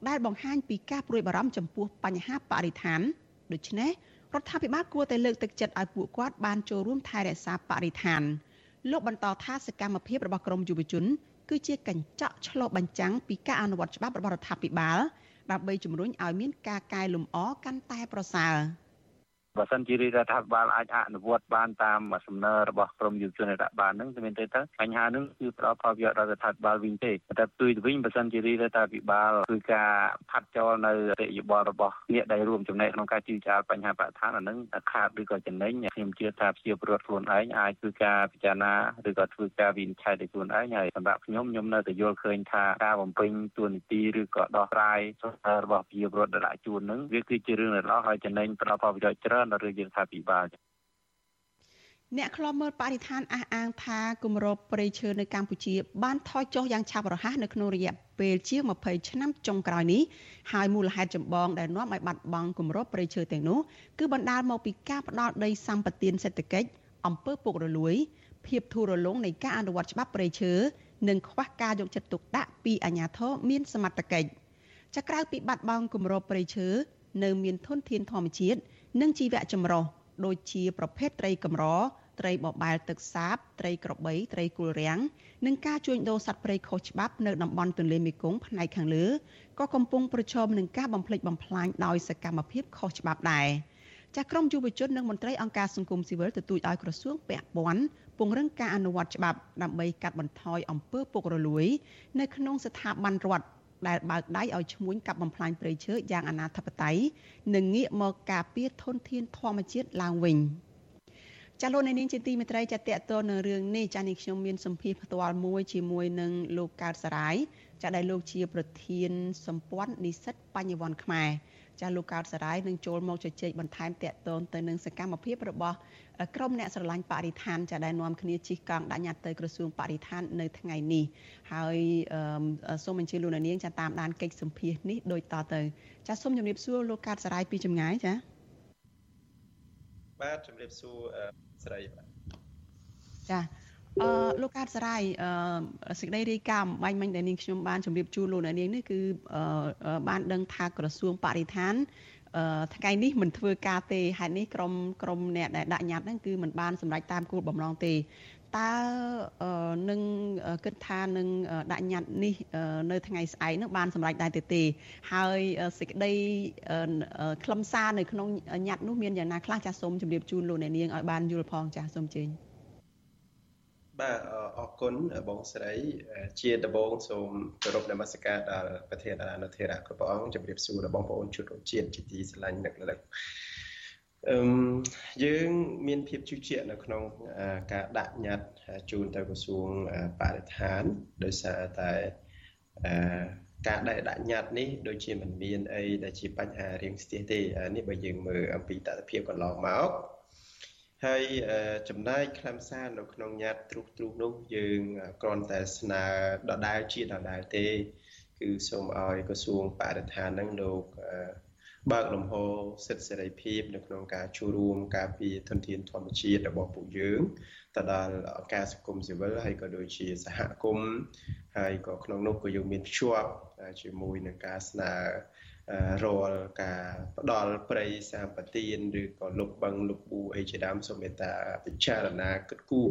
ដែលបង្ហាញពីការព្រួយបារម្ភចំពោះបញ្ហាបរិស្ថានដូច្នេះរដ្ឋាភិបាលគួរតែលើកទឹកចិត្តឲ្យពួកគាត់បានចូលរួមថែរក្សាបរិស្ថានលោកបន្តថាសកម្មភាពរបស់ក្រមយុវជន គឺជាកញ្ចក់ឆ្លុះបញ្ចាំងពីការអនុវត្តច្បាប់របស់រដ្ឋាភិបាលដើម្បីជំរុញឲ្យមានការកែលម្អកាន់តែប្រសើរ។ បើសិនជារដ្ឋាភិបាលអាចអនុវត្តបានតាមសំណើរបស់ក្រមយុវជនរដ្ឋបាលហ្នឹងទៅមានទៅទៅបញ្ហាហ្នឹងគឺផ្ដល់ផលប្រយោជន៍ដល់រដ្ឋាភិបាលវិញទេតែផ្ទុយទៅវិញបើសិនជារដ្ឋាភិបាលគឺការផាត់ចោលនៅរយៈបលរបស់អ្នកដែលរួមចំណែកក្នុងការជួយចាលបញ្ហាបរិស្ថានអាហ្នឹងខាតឬក៏ចំណេញខ្ញុំជឿថាជាពលរដ្ឋខ្លួនឯងអាចធ្វើការពិចារណាឬក៏ធ្វើការវិនិច្ឆ័យដោយខ្លួនឯងហើយសម្រាប់ខ្ញុំខ្ញុំនៅតែយល់ឃើញថាការបំពេញទួនាទីឬក៏ដោះស្រាយរបស់ប្រជាពលរដ្ឋដែលដាក់ជួនហ្នឹងវាគឺជារឿងដែលល្អហើយចំណេញផ្ដល់ផលប្រយោជន៍ច្រើនដល់រឿងយើងថាពិបាលអ្នកខ្លាំមើលបរិស្ថានអះអាងថាគម្របព្រៃឈើនៅកម្ពុជា បានថយចុះយ៉ាងឆាប់រហ័សនៅក្នុងរយៈពេលជាង20ឆ្នាំចុងក្រោយនេះហើយមូលហេតុចម្បងដែលនាំឲ្យបាត់បង់គម្របព្រៃឈើទាំងនោះគឺបណ្ដាលមកពីការផ្ដាល់ដីសម្បត្តិសេដ្ឋកិច្ចអំពើពុករលួយ ភាពធូររលុងនៃការអនុវត្តច្បាប់ព្រៃឈើនិងខ្វះការយកចិត្តទុកដាក់ពីអាជ្ញាធរមានសមត្ថកិច្ចចាក្រៅពីបាត់បង់គម្របព្រៃឈើនៅមានធនធានធម្មជាតិ និងជីវៈចម្រុះដូចជាប្រភេទត្រីកម្រត្រីបបែលទឹកសាប ត្រីក្របី ត្រីគល់រាំងនិងការជួញដូរសត្វព្រៃខុសច្បាប់នៅតំបន់ទន្លេមេគង្គផ្នែកខាងលើក៏កំពុងប្រឈមនឹងការបំផ្លិចបំផ្លាញដោយសកម្មភាពខុសច្បាប់ដែរចាស់ក្រមយុវជននិងមន្ត្រីអង្គការសង្គមស៊ីវិលទទូចឲ្យក្រសួងពាក់ព័ន្ធពង្រឹងការអនុវត្តច្បាប់ដើម្បីកាត់បន្ថយអំពើពុករលួយ នៅក្នុងស្ថាប័នរដ្ឋ ដែលបើកដៃឲ្យឈ្មួញកាប់បំផ្លាញព្រៃឈើយ៉ាងអនាធបត័យនិងងាកមកការពារធនធានធម្មជាតិឡើងវិញចាលោកនាងជាទីមេត្រីចាតកតនៅរឿងនេះចានេះខ្ញុំមានសម្ភារផ្ទាល់មួយជាមួយនឹងលោកកើតសរាយចាដែលលោកជាប្រធានសម្ព័ន្ធនិស្សិតបញ្ញវន្តខ្មែរ ចាលោកកោតសរាយនឹងចូលមកជជែកបន្ថែមតកតូនទៅនឹងសកម្មភាពរបស់ក្រុមអ្នកស្រឡាញ់បរិស្ថានចាដែលនាំគ្នាជិះកង់ដាក់ញត្តិទៅក្រសួងបរិស្ថាននៅថ្ងៃនេះហើយសូមអញ្ជើញលោកនាងចាតាមដានកិច្ចសម្ភាសនេះដូចតទៅចាសូមជម្រាបសួរលោកកោតសរាយពីចម្ងាយចាបាទជម្រាបសួរស្រីបាទចា អឺលោកកើតសរាយអឺសេចក្តីរាយការណ៍បាញ់មិញដែលនាងខ្ញុំបានជម្រាបជូនលោកអ្នកនាងនេះគឺបានដឹងថាក្រសួងបរិស្ថានអឺថ្ងៃនេះមិនធ្វើការទេហេតុនេះក្រុមក្រុមអ្នកដែលដាក់ញត្តិហ្នឹងគឺមិនបានសម្រេចតាមគោលបំណងទេតើនឹងគិតថានឹងដាក់ញត្តិនេះនៅថ្ងៃស្អែកនឹងបានសម្រេចដែរទេទេហើយសេចក្តីខ្លឹមសារនៅក្នុងញត្តិនោះមានយ៉ាងណាខ្លះចាសសូមជម្រាបជូនលោកអ្នកនាងឲ្យបានយល់ផងចាសសូមជើញ បាទអរគុណបងស្រី ជាដំបូងសូមគោរពនមស្ការដល់ប្រធានអនុធិរៈគ្រប់ព្រះអង្គជម្រាបសួរដល់បងប្អូនជនជាតិជាទីស្រឡាញ់នឹកលឹកអឺយើងមានភាពជឿជាក់នៅក្នុងការដាក់ញត្តិជូនទៅក្រសួងបរិស្ថានដោយសារតែអឺការដែលដាក់ញត្តិនេះដូចជាមិនមានអីដែលជាបញ្ហារៀងស្ទះទេនេះបើយើងមើលអំពីតតិភាពកន្លងមក ហើយចំណាយខ្លឹមសារនៅក្នុងញត្តិទ្រុសទ្រុសនោះយើងគ្រាន់តែស្នើដដែលជាដដែលទេ គឺសូមឲ្យក្រសួងបរិស្ថាននឹងលោកបើកលំហសិទ្ធិសេរីភាពនៅក្នុងការចូលរួមការពារធនធានធម្មជាតិរបស់ពួកយើងទៅដល់អង្គការសង្គមស៊ីវិលហើយក៏ដូចជាសហគមន៍ហើយក៏ក្នុងនោះក៏យើងមានភ្ជាប់ជាមួយនឹងការស្នើ រាល់ការផ្ដល់ប្រៃសម្បទានឬក៏លុបបឹងលុបប៊ូអីជាដើមសូមមេត្តាពិចារណាគិតគូរ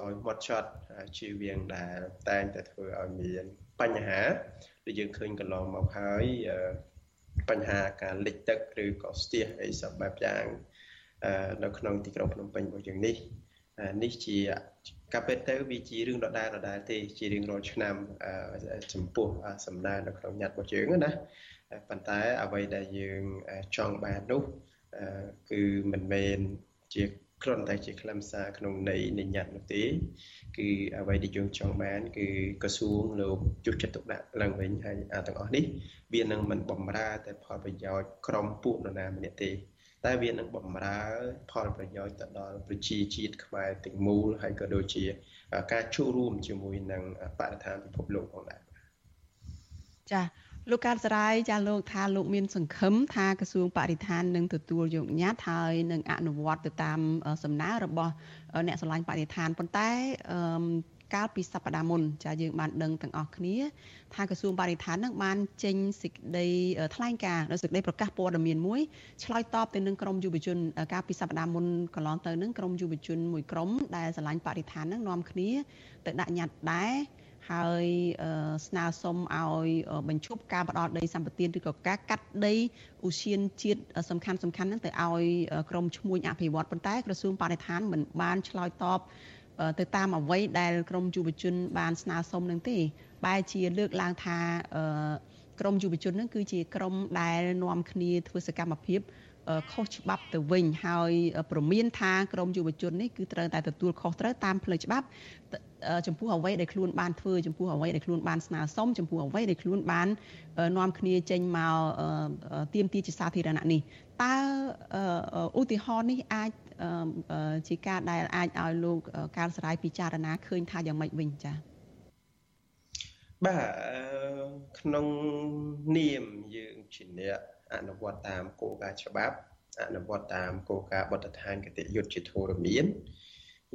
ឲ្យម៉ត់ចត់ជៀសវាងដែលតែងតែធ្វើឲ្យមានបញ្ហាដែលយើងឃើញកន្លងមកហើយបញ្ហាការលិចទឹកឬក៏ស្ទះអីសពបែបយ៉ាងនៅក្នុងទីក្រុងភ្នំពេញរបស់យើងនេះនេះជា កាពិតទៅវាជារឿងដដែលដដែលទេជារៀងរាល់ឆ្នាំចំពោះសំណើនៅក្នុងញត្តិរបស់យើងណាប៉ុន្តែអ្វីដែលយើងចង់បាននោះគឺមិនមែនជាគ្រាន់តែជាខ្លឹមសារក្នុងន័យនៃញត្តិនោះទេ គឺអ្វីដែលយើងចង់បាន គឺក្រសួងលោកជុះចិត្តទុកដាក់ឡើងវិញហើយអាទាំងអស់នេះ វានឹងមិនបំរើតែផលប្រយោជន៍ក្រុមពួកនរណាម្នាក់ទេ តែវានឹងបំរើ ផលប្រយោជន៍ទៅដល់ប្រជាជាតិខ្មែរទាំងមូលហើយក៏ដូចជា ការចូលរួមជាមួយនឹងបរិស្ថានពិភពលោកផងដែរចា៎លោកកើតសរាយចាលោកថាលោកមានសង្ឃឹមថាក្រសួងបរិស្ថាននឹងទទួលយកញត្តិហើយនឹងអនុវត្តទៅតាមសំណើរបស់អ្នកស្រឡាញ់បរិស្ថានប៉ុន្តែ កាលពីសប្តាហ៍មុនចាយើងបានដឹងទាំងអស់គ្នាថាក្រសួងបរិស្ថាននឹងបានចេញសេចក្តីថ្លែងការណ៍សេចក្តីប្រកាសព័ត៌មានមួយឆ្លើយតបទៅនឹងក្រមយុវជន កាលពីសប្តាហ៍មុនកន្លងទៅនឹងក្រមយុវជនមួយក្រុមដែលស្រឡាញ់បរិស្ថាននឹងនាំគ្នាទៅដាក់ញត្តិដែរហើយស្នើសុំឲ្យបញ្ឈប់ការផ្ដោតដីសម្បត្តិឬក៏ការកាត់ដីឧស្សាហជាតិសំខាន់សំខាន់ហ្នឹងទៅឲ្យក្រមឈ្មួញអភិវឌ្ឍប៉ុន្តែក្រសួងបរិស្ថានមិនបានឆ្លើយតប ទៅតាមអ្វីដែលក្រមយុវជន បានស្នើសុំនឹងទេបែរជាលើកឡើងថាក្រមយុវជននឹងគឺជាក្រមដែលនាំគ្នាធ្វើសកម្មភាពខុសច្បាប់ទៅវិញហើយប្រមានថាក្រមយុវជននេះគឺត្រូវតែទទួលខុសត្រូវតាមផ្លូវច្បាប់ចំពោះអ្វីដែលខ្លួនបានធ្វើចំពោះអ្វីដែលខ្លួនបានស្នើសុំចំពោះអ្វីដែលខ្លួនបាននាំគ្នាចេញមកទៀមទីជាសាធារណៈនេះតើឧទាហរណ៍នេះអាច ជាការដែលអាចឲ្យលោកការសរាយពិចារណាឃើញថាយ៉ាងម៉េចវិញចា៎បាទក្នុងនាមយើងជាអ្នកអនុវត្តតាមគោលការណ៍ច្បាប់អនុវត្តតាមគោលការណ៍បទដ្ឋានគតិយុត្តជាធរមាន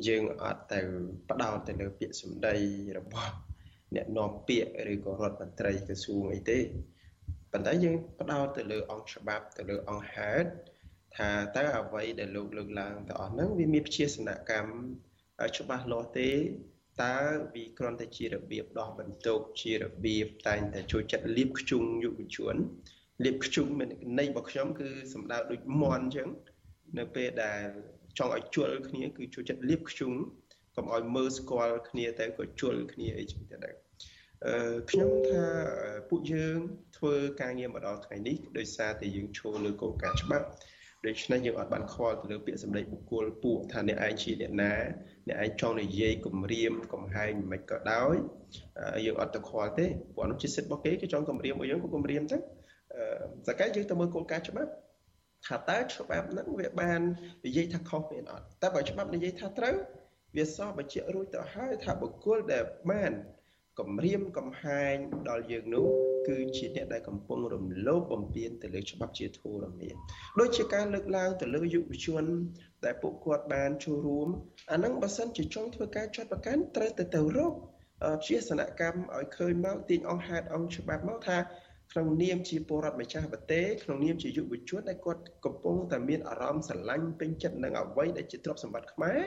យើងអត់ទៅផ្ដោតទៅលើពាក្យសម្ដីរបស់អ្នកនាំពាក្យឬក៏រដ្ឋមន្ត្រីក្រសួងអីទេប៉ុន្តែយើងផ្ដោតទៅលើអង្គច្បាប់ទៅលើអង្គហេតុ ថាតើអ្វីដែលលោកលើកឡើងទៅអស់ហ្នឹងវាមានព្យាសនកម្មច្បាស់លាស់ទេតើវាគ្រាន់តែជារបៀបដោះបន្ទុកជារបៀបតែងតែជួយចាត់លៀបខ្ជុងយុវជនលៀបខ្ជុំន័យរបស់ខ្ញុំគឺសំដៅដូចមន់អញ្ចឹងនៅពេលដែលចង់ឲ្យជល់គ្នាគឺជួយចិត្តលៀបខ្ជុំកុំឲ្យមើលស្គាល់គ្នាទៅក៏ជល់គ្នាអីចឹងទៅដែរអឺខ្ញុំថាពួកយើងធ្វើការងារមកដល់ថ្ងៃនេះដោយសារតែយើងឈរលើគោលការណ៍ច្បាប់ ដូច្នេះយើងអត់បានខ្វល់ទៅលើពាក្យសម្ដីបុគ្គលពួកថាអ្នកឯងជាអ្នកណាអ្នកឯងចង់និយាយគម្រាមកំហែងមិនក៏ដោយយើងអត់ទៅខ្វល់ទេព្រោះនោះជាសិទ្ធិរបស់គេគេចង់គម្រាមឲ្យយើងក៏គម្រាមទៅសកលយើងទៅមើលគោលការណ៍ច្បាប់ថាតើច្បាប់ហ្នឹងវាបាននិយាយថាខុសមានអត់តែបើច្បាប់និយាយថាត្រូវវាសបញ្ជាក់រួចទៅហើយថាបុគ្គលដែលបាន គម្រាមកំហែងដល់យើងនោះគឺជាអ្នកដែលកំពុងរំលោភបំពានទៅលើច្បាប់ជាធរមានដូចជាការលើកឡើងទៅលើយុវជន ដែលពួកគាត់បានចូលរួមអាហ្នឹងបើសិនជាចង់ធ្វើការចាត់ប្រកាន់ត្រូវទៅទៅរកជាសនកម្មឲ្យឃើញមកទាញអង្គហេតុអង្គច្បាប់មកថាក្នុងនាមជាពលរដ្ឋម្ចាស់ប្រទេសក្នុងនាមជាយុវជនដែលគាត់កំពុងតែមានអារម្មណ៍ស្រឡាញ់ពេញចិត្តនឹងអ្វីដែលជាទ្រព្យសម្បត្តិខ្មែរ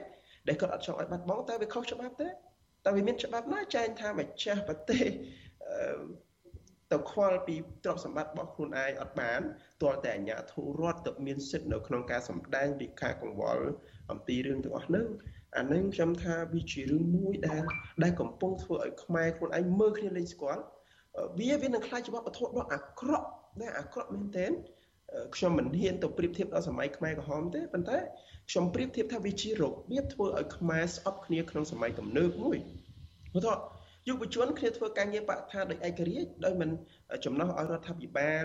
ដែលគាត់អត់ចង់ឲ្យបាត់បង់តែវាខុសច្បាប់ទេ តែវាមានច្បាប់ណាចែងថាម្ចាស់ប្រទេសទៅខ្វល់ពីទ្រព្យសម្បត្តិរបស់ខ្លួនឯងអត់បានទាល់តែអាជ្ញាធររដ្ឋទៅមានសិទ្ធិនៅក្នុងការសម្ដែងពីការកង្វល់អំពីរឿងទាំងអស់ហ្នឹងអានឹងខ្ញុំថាវាជារឿងមួយដែលដែលកំពុងធ្វើឲ្យខ្មែរខ្លួនឯងមើលគ្នាលេងស្គាល់វាវានឹងខ្លាចជាវប្បធម៌ដ៏អាក្រក់ដែលអាក្រក់មែនទែន ខ្ញុំមិនហ៊ានទៅប្រៀបធៀបដល់សម័យខ្មែរក្រហមទេប៉ុន្តែខ្ញុំប្រៀបធៀបថាវាជារបៀបធ្វើឲ្យខ្មែរស្អប់គ្នាក្នុងសម័យទំនើបមួយព្រោះថាយុវជនគ្នាធ្វើការងារបរិស្ថានដោយឯករាជ្យដោយមិនចំណោះឲ្យរដ្ឋាភិបាល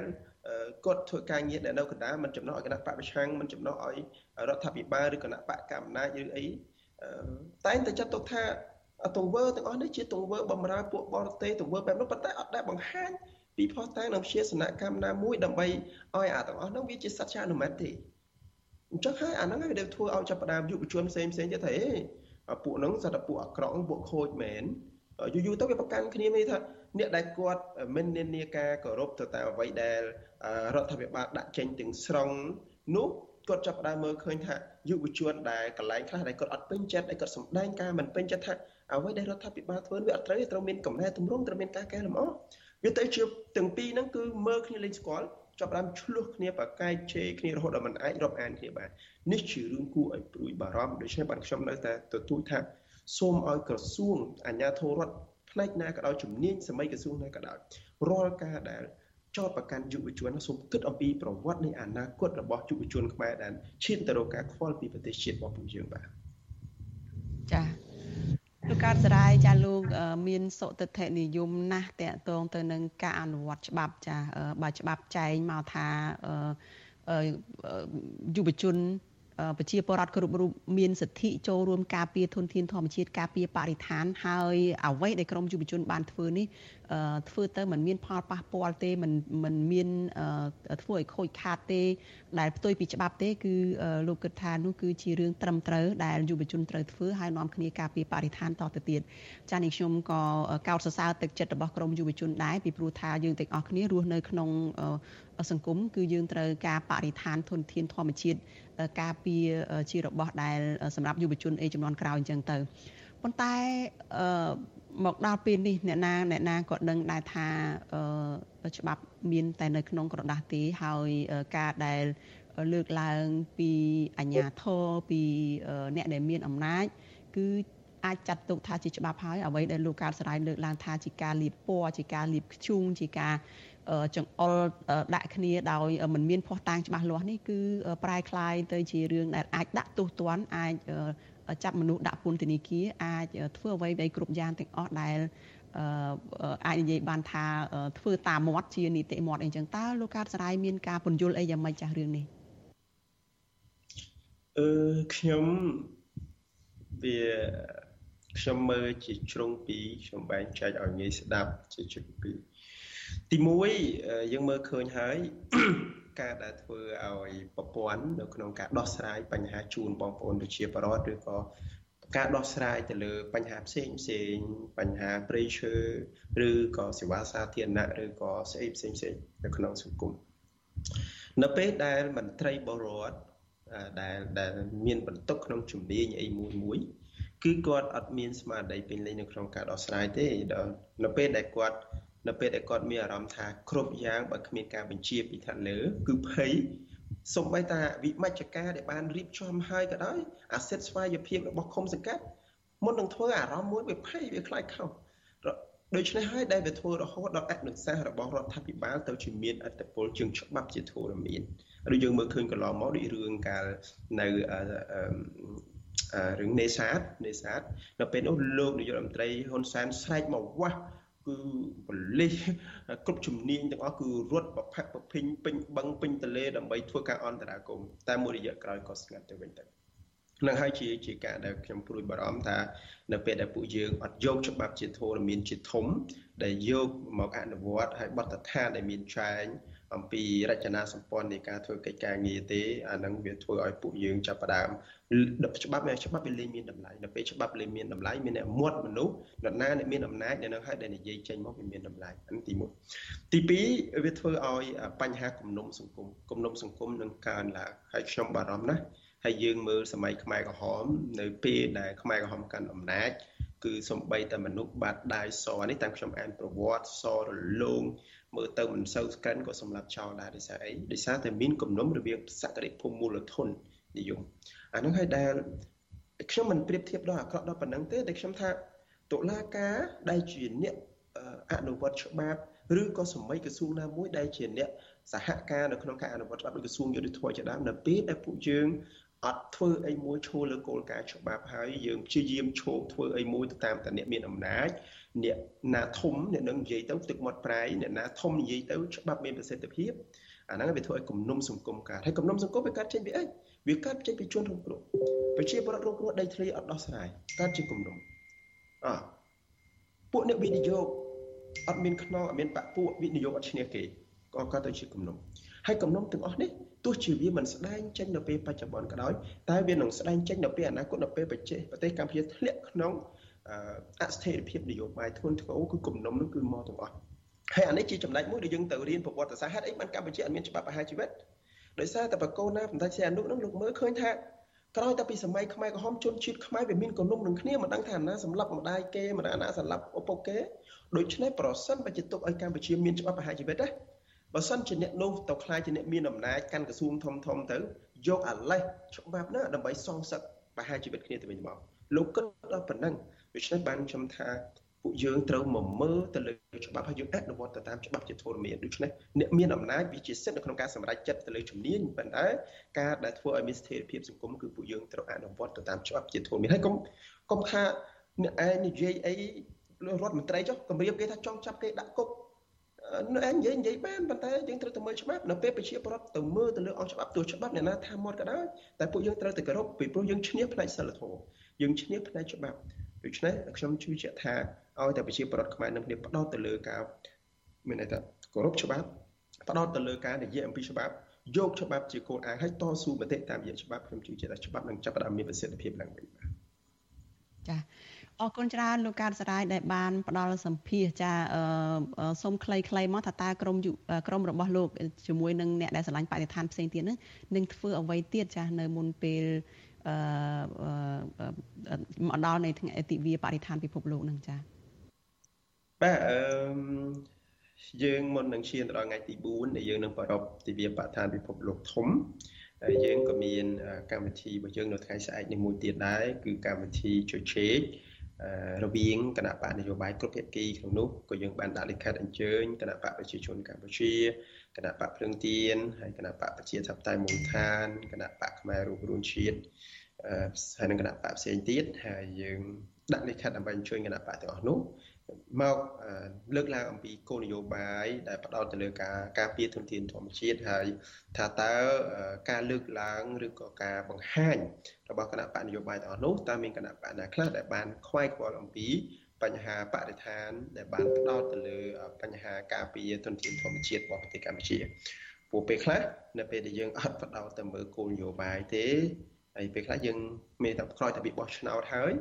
គាត់ធ្វើការងារដែលនៅកណ្ដាលមិនចំណោះឲ្យគណៈបកប្រឆាំងមិនចំណោះឲ្យរដ្ឋាភិបាលឬគណៈបកកណ្ដាលឬអីតែងតែចាត់ទុកថាទង្វើទាំងអស់នេះជាទង្វើបំរើពួកបរទេសទង្វើបែបនោះប៉ុន្តែអត់ដែលបង្ហាញ ពីផុសតាងនិងជាសនកម្មណាមួយដើម្បីឲ្យអាទាំងអស់នោះវាជាសច្ចានុម័តទេអញ្ចឹងហើយអាហ្នឹងហើយដែលធ្វើឲ្យចាប់ផ្ដើមយុវជនផ្សេងផ្សេងទៀតថាអេពួកហ្នឹងសត្វតែពួកអាក្រក់ពួកខូចមែនយូរយូរទៅវាប្រកាន់គ្នាមានថាអ្នកដែលគាត់មិននានាការគោរពទៅតាមអ្វីដែលរដ្ឋាភិបាលដាក់ចេញទាំងស្រុងនោះគាត់ចាប់ផ្ដើមមើលឃើញថាយុវជនដែលកន្លែងខ្លះដែលគាត់អត់ពេញចិត្តដែលគាត់សម្ដែងការមិនពេញចិត្តថាអ្វីដែលរដ្ឋាភិបាលធ្វើវាអត់ត្រូវត្រូវមានកំណែទម្រង់ត្រូវមានការកែលម្អ វាទៅជាទាំងពីរហ្នឹងគឺមើលគ្នាលេងស្គាល់ចាប់ដើមឆ្លោះគ្នាប្រកែកជេរគ្នារហូតដល់មិនអាចរាប់អានគ្នាបាននេះជារឿងគួរឲ្យព្រួយបារម្ភដូច្នេះបាទខ្ញុំនៅតែទទូចថាសូមឲ្យក្រសួងអាជ្ញាធររដ្ឋផ្នែកណាក៏ដោយជំនាញសម័យក្រសួងណាក៏ដោយរាល់ការដែលចោតប្រកាន់យុវជនសូមគិតអំពីប្រវត្តិនៃអនាគតរបស់យុវជនខ្មែរដែលឈានទៅរកការខ្វល់ពីប្រទេសជាតិរបស់ពួកយើងបាទចា៎ លោកកើតសរាយចាលោកមានសុតិធិនិយមណាស់តកតងទៅនឹងការអនុវត្តច្បាប់ចាបើច្បាប់ចែងមកថាយុវជនប្រជាពលរដ្ឋគ្រប់រូបមានសិទ្ធិចូលរួមការពារធនធានធម្មជាតិការពារបរិស្ថានហើយអ្វីដែលក្រមយុវជនបានធ្វើនេះ ធ្វើទៅมันមានផលប៉ះពាល់ទេมันมันមានធ្វើឲ្យខូចខាតទេដែលផ្ទុយពីច្បាប់ទេគឺលោកគិតថានោះគឺជារឿងត្រឹមត្រូវដែលយុវជនត្រូវធ្វើហើយនាំគ្នាការពារបរិស្ថានតទៅទៀតចា៎នេះខ្ញុំក៏កោតសរសើរទឹកចិត្តរបស់ក្រមយុវជនដែរពីព្រោះថាយើងទាំងអស់គ្នារស់នៅក្នុងសង្គមគឺយើងត្រូវការបរិស្ថានធនធានធម្មជាតិការពារជារបស់ដែលសម្រាប់យុវជនអេចំនួនក្រោយអញ្ចឹងទៅប៉ុន្តែអឺ មកដល់ពេលនេះអ្នកណាអ្នកណាក៏ដឹងដែរថាច្បាប់មានតែនៅក្នុងក្រដាស់ទេហើយការដែលលើកឡើងពីអាជ្ញាធរពីអ្នកដែលមានអំណាចគឺអាចចាត់ទុកថាជាច្បាប់ហើយអ្វីដែលលោកកើតសរាយលើកឡើងថាជាការលៀបពណ៌ជាការលៀបខ្ជុងជាការចង្អុលដាក់គ្នាដោយមិនមានភ័ស្តុតាងច្បាស់លាស់នេះគឺប្រែคลายទៅជារឿងដែលអាចដាក់ទោសទណ្ឌអាច ចាប់មនុស្សដាក់ពន្ធនាគារអាចធ្វើអ្វីៗគ្រប់យ៉ាងទាំងអស់ដែលអាចនិយាយបានថាធ្វើតាមមាត់ជានីតិមាត់អីចឹងតើលោកកើតសរាយមានការពន្យល់អីយ៉ាងម៉េចចាស់រឿងនេះអឺខ្ញុំវាខ្ញុំមើលជាជ្រុងពីរខ្ញុំបែងចែកឲ្យងាយស្ដាប់ជាជ្រុងពីរទី1យើងមើលឃើញហើយ ការដែលធ្វើឲ្យប្រព័ន្ធនៅក្នុងការដោះស្រាយបញ្ហាជូនបងប្អូនប្រជាពលរដ្ឋឬក៏ការដោះស្រាយទៅលើបញ្ហាផ្សេងផ្សេងបញ្ហាព្រៃឈើឬក៏សេវាសាធារណៈឬក៏ស្អីផ្សេងផ្សេងនៅក្នុងសង្គមនៅពេលដែលមន្ត្រីបរដ្ឋដែលដែលមានបន្ទុកក្នុងជំនាញអីមួយមួយគឺគាត់អត់មានស្មារតីពេញលេញនៅក្នុងការដោះស្រាយទេដល់នៅពេលដែលគាត់ នៅពេលដែលគាត់មានអារម្មណ៍ថាគ្រប់យ៉ាងបើគ្មានការបញ្ជាពីខាងលើគឺភ័យសំបីតាវិមជ្ឈការដែលបានរៀបចំហើយក៏ដោយអាសិទ្ធស្វ័យភាពរបស់ឃុំសង្កាត់មុននឹងធ្វើអារម្មណ៍មួយវាភ័យវាខ្លាចខុសដូច្នេះហើយដែលវាធ្វើរហូតដល់អនុសាសន៍របស់រដ្ឋាភិបាលទៅជាមានអត្តពលជាងច្បាប់ជាធរមានឬយើងមើលឃើញកន្លងមកដូចរឿងកាលនៅរឿងនេសាទនេសាទនៅពេលនោះលោកនាយករដ្ឋមន្ត្រីហ៊ុនសែនស្រែកមកវាស់ គឺបលិសគ្រប់ជំនាញទាំងអស់គឺរត់ប្រផាក់ប្រភិញពេញបឹងពេញទលេដើម្បីធ្វើការអន្តរាគមតែមួយរយៈក្រោយក៏ស្ងាត់ទៅវិញទៅនឹងហើយជាជាការដែលខ្ញុំព្រួយបារម្ភថានៅពេលដែលពួកយើងអត់យកច្បាប់ជាធរមានជាធំ ដែលយកមកអនុវត្តឲ្យបទដ្ឋានដែលមានចែងអំពីរចនាសម្ព័ន្ធនៃការធ្វើកិច្ចការងារទេអានឹងវាធ្វើឲ្យពួកយើងចាប់ផ្ដើម ច្បាប់ច្បាប់វាលែងមានតម្លៃនៅពេលច្បាប់លែងមានតម្លៃមានអ្នកមាត់មនុស្សនរណាអ្នកមានអំណាចនៅនឹងហើយដែលនិយាយចេញមកវាមានតម្លៃអានេះទី1ទី2វាធ្វើឲ្យបញ្ហាគំនុំសង្គមគំនុំសង្គមនឹងកើនឡើងហើយខ្ញុំបារម្ភណាស់ហើយយើងមើលសម័យខ្មែរក្រហមនៅពេលដែលខ្មែរក្រហមកាន់អំណាចគឺសំបីតែមនុស្សបាត់ដាយសនេះតាមខ្ញុំអានប្រវត្តិសរលោងមើលទៅមិនសូវស្កិនក៏សម្រាប់ចោលដែរដោយសារអីដោយសារតែមានគំនុំរវាងសក្តិភូមិមូលធននិយម អានោះហើយដែលខ្ញុំមិនប្រៀបធៀបដល់អាក្រក់ដល់ប៉ុណ្ណឹងទេតែខ្ញុំថាតុលាការដែលជាអ្នកអនុវត្តច្បាប់ឬក៏សមីក្រសួងណាមួយដែលជាអ្នកសហការនៅក្នុងការអនុវត្តច្បាប់ក្រសួងយុតិធម៌ជាដើមនៅពេលដែលពួកយើងអត់ធ្វើអីមួយឈួរលើគោលការណ៍ច្បាប់ហើយយើងព្យាយាមឈោបធ្វើអីមួយទៅតាមតែអ្នកមានអំណាចអ្នកណាធំអ្នកនឹងនិយាយទៅទឹកមាត់ប្រៃអ្នកណាធំនិយាយទៅច្បាប់មានប្រសិទ្ធភាពអាហ្នឹងវាធ្វើឲ្យគំនុំសង្គមកើតហើយគំនុំសង្គមវាកើតចេញពីអី វាកើតចេញពីជនរងគ្រោះប្រជាពលរដ្ឋរងគ្រោះដីធ្លីអត់ដោះស្រាយកើតជាគំនុំអពួកអ្នកវិនិយោគអត់មានខ្នងអត់មានបាក់ពួកវិនិយោគអត់ឈ្នះគេក៏កើតទៅជាគំនុំហើយគំនុំទាំងអស់នេះទោះជាវាមិនស្ដែងចេញនៅពេលបច្ចុប្បន្នក៏ដោយតែវានឹងស្ដែងចេញនៅពេលអនាគតនៅពេលបច្ចេកប្រទេសកម្ពុជាធ្លាក់ក្នុងអស្ថិរភាពនយោបាយធ្ងន់ធ្ងរគឺគំនុំនោះគឺមកទាំងអស់ហើយអានេះជាចំណែកមួយដែលយើងទៅរៀនប្រវត្តិសាស្ត្រហេតុអីបានកម្ពុជាអត់មានច្បាប់បហាជីវិត ដោយសារតែបកូនណាបណ្ដាច់សែអនុនឹងលោកមើលឃើញថាក្រោយតែពីសម័យខ្មែរក្រហមជនជាតិខ្មែរវាមានគំនុំនឹងគ្នាមិនដឹងថាអាណាសម្លាប់ម្ដាយគេមិនដឹងអាណាសម្លាប់ឪពុកគេដូច្នេះប្រសិនបើជាទុកឲ្យកម្ពុជាមានច្បាប់បហាជីវិតណាបើសិនជាអ្នកនោះទៅខ្លាចជាអ្នកមានអំណាចកាន់ក្រសួងធំធំទៅយកអាលេសច្បាប់ណាដើម្បីសងសឹកបហាជីវិតគ្នាទៅវិញមកលោកគិតដល់ប៉ុណ្ណឹងដូច្នេះបានខ្ញុំថា ពួកយើងត្រូវមកមើលទៅលើច្បាប់ហើយយើងអនុវត្តទៅតាមច្បាប់ជាធរមានដូច្នេះអ្នកមានអំណាចវាជាសិទ្ធិនៅក្នុងការសម្រេចចិត្តទៅលើជំនាញប៉ុន្តែការដែលធ្វើឲ្យមានស្ថិរភាពសង្គមគឺពួកយើងត្រូវអនុវត្តទៅតាមច្បាប់ជាធរមានហើយកុំកុំថាអ្នកឯងនិយាយអីរដ្ឋមន្ត្រីចុះគម្រាមគេថាចង់ចាប់គេដាក់គុកនៅឯងនិយាយនិយាយបានប៉ុន្តែយើងត្រូវទៅមើលច្បាប់នៅពេលប្រជាពលរដ្ឋទៅមើលទៅលើអង្គច្បាប់ទោះច្បាប់អ្នកណាថាមាត់ក៏ដោយតែពួកយើងត្រូវទៅគោរពពីព្រោះយើងឈ្នះផ្នែកសិលធម៌យើងឈ្នះផ្នែកច្បាប់ដូច្នេះខ្ញុំជឿជាក់ថា ឲ្យតែប្រជាពលរដ្ឋខ្មែរនឹងគ្នាផ្ដោតទៅលើការមានន័យថាគោរពច្បាប់ផ្ដោតទៅលើការនិយាយអំពីច្បាប់យកច្បាប់ជាគោលដៅហើយតស៊ូមតិតាមរយៈច្បាប់ខ្ញុំជឿជាក់ថាច្បាប់នឹងចាប់ផ្ដើមមានប្រសិទ្ធភាពឡើងវិញបាទចាអរគុណច្រើនលោកកើតសរាយដែលបានផ្ដល់សម្ភារចាសូមខ្លីៗមកថាតើក្រមក្រមរបស់លោកជាមួយនឹងអ្នកដែលឆ្លាញ់បរិស្ថានផ្សេងទៀតនឹងនឹងធ្វើអ្វីទៀតចានៅមុនពេលអឺមកដល់នៃថ្ងៃទិវាបរិស្ថានពិភពលោកនឹងចា បាទអឺយើងមុននឹងឈានទៅដល់ថ្ងៃទី4ដែលយើងនឹងប្រារព្ធទិវាបរិស្ថានពិភពលោកធំហើយយើងក៏មានកម្មវិធីរបស់យើងនៅថ្ងៃស្អែកនេះមួយទៀតដែរគឺកម្មវិធីជជែករវាងគណៈបកនយោបាយគ្រប់ភាគីក្នុងនោះក៏យើងបានដាក់លិខិតអញ្ជើញគណៈបកប្រជាជនកម្ពុជាគណៈបកភ្លើងទៀនហើយគណៈបកប្រជាធិបតេយ្យមូលដ្ឋានគណៈបកខ្មែររួបរวมជាតិហើយនឹងគណៈបកផ្សេងទៀតហើយយើងដាក់លិខិតដើម្បីអញ្ជើញគណៈបកទាំងអស់នោះ មកលើកឡើងអំពីគោលនយោបាយដែលផ្ដោតទៅលើការការពារធនធានធម្មជាតិហើយថាតើការលើកឡើងឬក៏ការបង្ហាញរបស់គណៈបកនយោបាយទាំងអស់នោះតើមានគណៈបកណាខ្លះដែលបានខ្វាយខ្វល់អំពីបញ្ហាបរិស្ថាន ដែលបានផ្ដោតទៅលើបញ្ហាការពារធនធានធម្មជាតិរបស់ប្រទេសកម្ពុជាពួកពេលខ្លះនៅពេលដែលយើងអត់ផ្ដោតទៅមើលគោលនយោបាយទេហើយពេលខ្លះយើងមានតែក្រោយតែពីបោះឆ្នោតហើយ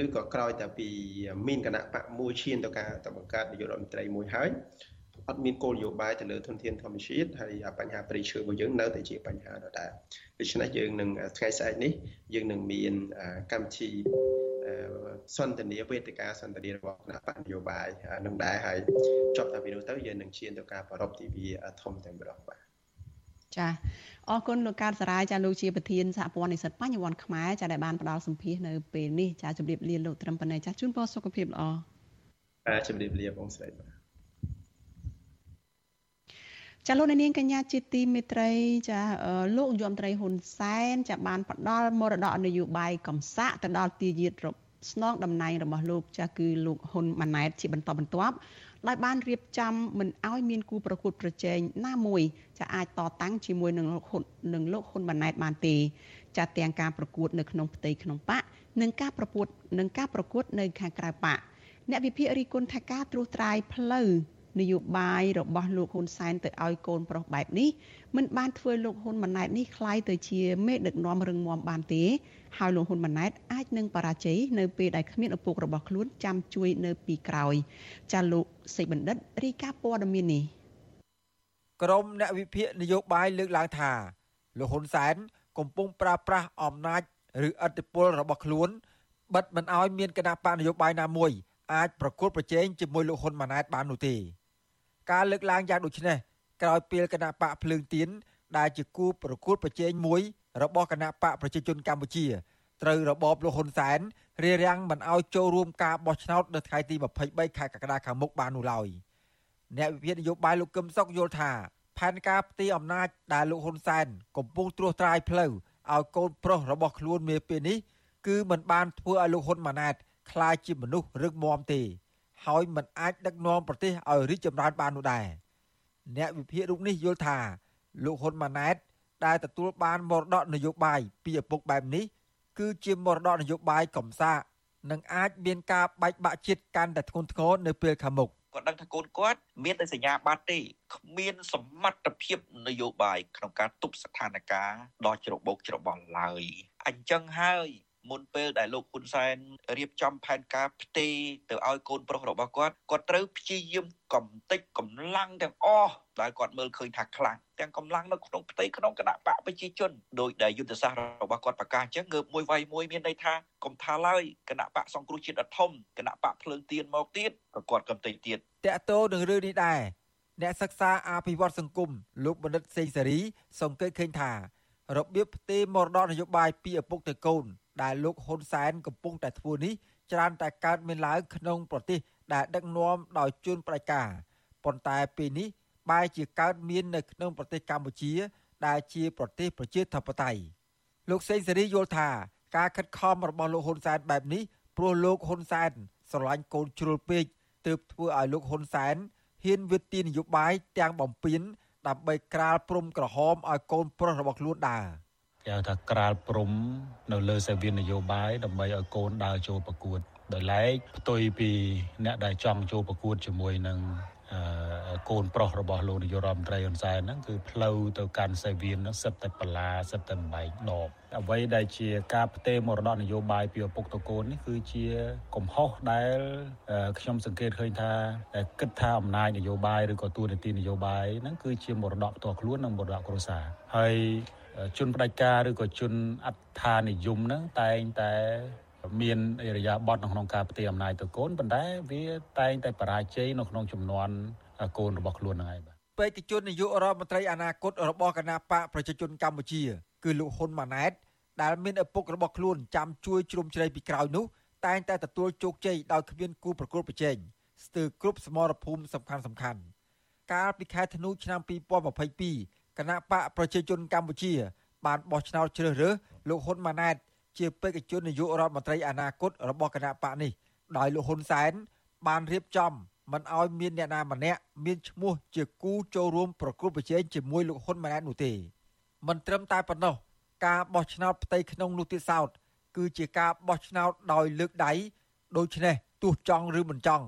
ឬក៏ក្រោយតែពីមានគណៈបកមួយឈានទៅការទៅបង្កើតនាយករដ្ឋមន្ត្រីមួយហើយអត់មានគោលនយោបាយទៅលើធនធានធម្មជាតិហើយបញ្ហាព្រៃឈើរបស់យើងនៅតែជាបញ្ហាដដែលដូច្នេះយើងនឹងថ្ងៃស្អែកនេះយើងនឹងមានកម្មវិធីសន្ទនាវេទិកាសន្ទនារបស់គណៈបកនយោបាយនឹងដែរហើយចប់តែពីនោះទៅយើងនឹងឈានទៅការប្រពៃទិវាធំតែម្ដងបាទ ចាអរគុណលោកកើតសារាយចាលោកជាប្រធានសហព័ន្ធនិស្សិតបញ្ញវន្តខ្មែរចាដែលបានផ្ដល់សម្ភារនៅពេលនេះចាជម្រាបលាលោកត្រឹមប៉ុណ្ណេះចាជូនពរសុខភាពល្អបាទជម្រាបលាបងស្រីបាទចាលោកនាងកញ្ញាជាទីមេត្រីចាលោកយមត្រីហ៊ុនសែនចាបានផ្ដល់មរតកនយោបាយកំសាកទៅដល់ទាយាទស្នងតំណែងរបស់លោកចាគឺលោកហ៊ុនម៉ាណែតជាបន្តបន្ទាប់ ដោយបានរៀបចំមិនឲ្យមានគូប្រកួតប្រជែងណាមួយចាអាចតតាំងជាមួយនឹងលោកហ៊ុននឹងលោកហ៊ុនម៉ាណែតបានទេចាទាំងការប្រកួតនៅក្នុងផ្ទៃក្នុងបកនិងការប្រកួតនិងការប្រកួតនៅខាងក្រៅបកអ្នកវិភាគរីគុណថាការត្រួសត្រាយផ្លូវ នយោបាយរបស់លោកហ៊ុនសែនទៅឲ្យកូនប្រុសបែបនេះមិនបានធ្វើលោកហ៊ុនម៉ាណែតនេះคล้ายទៅជាមេដឹកនាំរឹងមាំបានទេហើយលោកហ៊ុនម៉ាណែតអាចនឹងបរាជ័យនៅពេលដែលគ្មានឪពុករបស់ខ្លួនចាំជួយនៅពីក្រោយចាលោកសេចបណ្ឌិតរីកាព័ត៌មាននេះក្រមអ្នកវិភាគនយោបាយលើកឡើងថាលោកហ៊ុនសែនកំពុងប្រើប្រាស់អំណាចឬឥទ្ធិពលរបស់ខ្លួនបិទមិនឲ្យមានគណៈបកនយោបាយណាមួយអាចប្រកួតប្រជែងជាមួយលោកហ៊ុនម៉ាណែតបាននោះទេ ការលើកឡើងយ៉ាងដូចនេះក្រោយពេលគណៈបកភ្លើងទៀនដែលជាគូប្រកួតប្រជែងមួយរបស់គណៈបកប្រជាជនកម្ពុជាត្រូវរបបលោកហ៊ុនសែនរារាំងមិនឲ្យចូលរួមការបោះឆ្នោតនៅថ្ងៃទី23ខែកក្កដាខាងមុខបាននោះឡើយអ្នកវិភាគនយោបាយលោកកឹមសុខយល់ថាផែនការផ្ទេរអំណាចដែលលោកហ៊ុនសែនកំពុងត្រួសត្រាយផ្លូវឲ្យកូនប្រុសរបស់ខ្លួននាពេលនេះគឺមិនបានធ្វើឲ្យលោកហ៊ុនម៉ាណែតក្លាយជាមនុស្សរឹងមាំទេ ហើយមិនអាចដឹកនាំប្រទេសឲ្យរីកចម្រើនបាននោះដែរអ្នកវិភាគរូបនេះយល់ថាលោកហ៊ុនម៉ាណែតដែលទទួលបានមរតកនយោបាយពីឪពុកបែបនេះ គឺជាមរតកនយោបាយកំសាកនឹងអាចមានការបែកបាក់ជាតិកាន់តែធ្ងន់ធ្ងរនៅពេលខាងមុខគាត់ដឹងថាកូនគាត់មានតែសញ្ញាបត្រទេគ្មានសមត្ថភាពនយោបាយក្នុងការទប់ស្ថានភាពដ៏ច្របូកច្របល់ឡើយអញ្ចឹងហើយ មុនពេលដែលលោកហ៊ុនសែនរៀបចំផែនការផ្ទេរទៅឲ្យកូនប្រុសរបស់គាត់គាត់ត្រូវព្យាយាមកំតិចកម្លាំងទាំងអស់ដែលគាត់មើលឃើញថាខ្លាំងទាំងកម្លាំងនៅក្នុងផ្ទៃក្នុងគណៈបកប្រជាជនដោយដែលយុទ្ធសាស្ត្ររបស់គាត់ប្រកាសអញ្ចឹងងើបមួយវាយមួយមានន័យថាកុំថាឡើយគណៈបកសង្គ្រោះជាតិអធំគណៈបកភ្លើងទៀនមកទៀតក៏គាត់កំតិចទៀតតកតោនឹងរឿងនេះដែរអ្នកសិក្សាអភិវឌ្ឍសង្គមលោកបណ្ឌិតសេងសេរី សង្កេតឃើញថារបៀបផ្ទេរមរតកនយោបាយពីឪពុកទៅកូន ដែលលោកហ៊ុនសែនកំពុងតែធ្វើនេះច្រើនតែកើតមានឡើងក្នុងប្រទេសដែលដឹកនាំដោយជនផ្ដាច់ការប៉ុន្តែពេលនេះបែរជាកើតមាននៅក្នុងប្រទេសកម្ពុជា ដែលជាប្រទេសប្រជាធិបតេយ្យលោកសេងសេរីយល់ថាការខិតខំរបស់លោកហ៊ុនសែនបែបនេះព្រោះលោកហ៊ុនសែនស្រឡាញ់កូនជ្រុលពេកទើបធ្វើឲ្យលោកហ៊ុនសែនហ៊ានវិទានយោបាយទាំងបំពេញដើម្បីក្រាលព្រំក្រហមឲ្យកូនប្រុសរបស់ខ្លួនដើរ គេហៅថាក្រាលព្រំ នៅលើសេវានយោបាយដើម្បីឲ្យកូនដើរចូលប្រកួត ដោយឡែកផ្ទុយពីអ្នកដែលចង់ចូលប្រកួតជាមួយនឹងកូនប្រុសរបស់លោកនាយករដ្ឋមន្ត្រីហ៊ុនសែនហ្នឹងគឺផ្លូវទៅកាន់សេវៀនហ្នឹងសិតតែបលាសិតតែបែកដបអ្វីដែលជាការផ្ទេរមរតកនយោបាយពីឪពុកទៅកូននេះគឺជាកំហុសដែលខ្ញុំសង្កេតឃើញថាគិតថាអំណាចនយោបាយឬក៏ទួនាទីនយោបាយហ្នឹងគឺជាមរតកផ្ទាល់ខ្លួននិងមរតកគ្រួសារហើយ ជនផ្ដាច់ការឬក៏ជនអត្ថានិយមហ្នឹងតែងតែមានអរិយាប័ត្រនៅក្នុងការផ្ទេរអំណាចទៅកូនប៉ុន្តែវាតែងតែបរាជ័យនៅក្នុងចំនួនកូនរបស់ខ្លួនហ្នឹងឯងបាទបេតិជននាយករដ្ឋមន្ត្រីអនាគតរបស់គណៈបកប្រជាជនកម្ពុជា គឺលោកហ៊ុនម៉ាណែតដែលមានឪពុករបស់ខ្លួនចាំជួយជ្រោមជ្រែងពីក្រោយនោះតែងតែទទួលជោគជ័យដោយគ្មានគូប្រកួតប្រជែងស្ទើរគ្រប់សមរភូមិសំខាន់សំខាន់កាលពីខែធ្នូឆ្នាំ2022 គណៈបកប្រជាជនកម្ពុជា បានបោះឆ្នោតជ្រើសរើសលោកហ៊ុនម៉ាណែត ជាបេក្ខជននាយករដ្ឋមន្ត្រីអនាគតរបស់គណៈបកនេះដោយលោកហ៊ុនសែនបានរៀបចំមិនឲ្យមានអ្នកណាម្នាក់មានឈ្មោះជាគូចូលរួមប្រគល់ប្រជែងជាមួយលោកហ៊ុនម៉ាណែតនោះទេមិនត្រឹមតែប៉ុណ្ណោះការបោះឆ្នោតផ្ទៃក្នុងនោះទៀតសោតគឺជាការបោះឆ្នោតដោយលើកដៃដូច្នេះទោះចង់ឬមិនចង់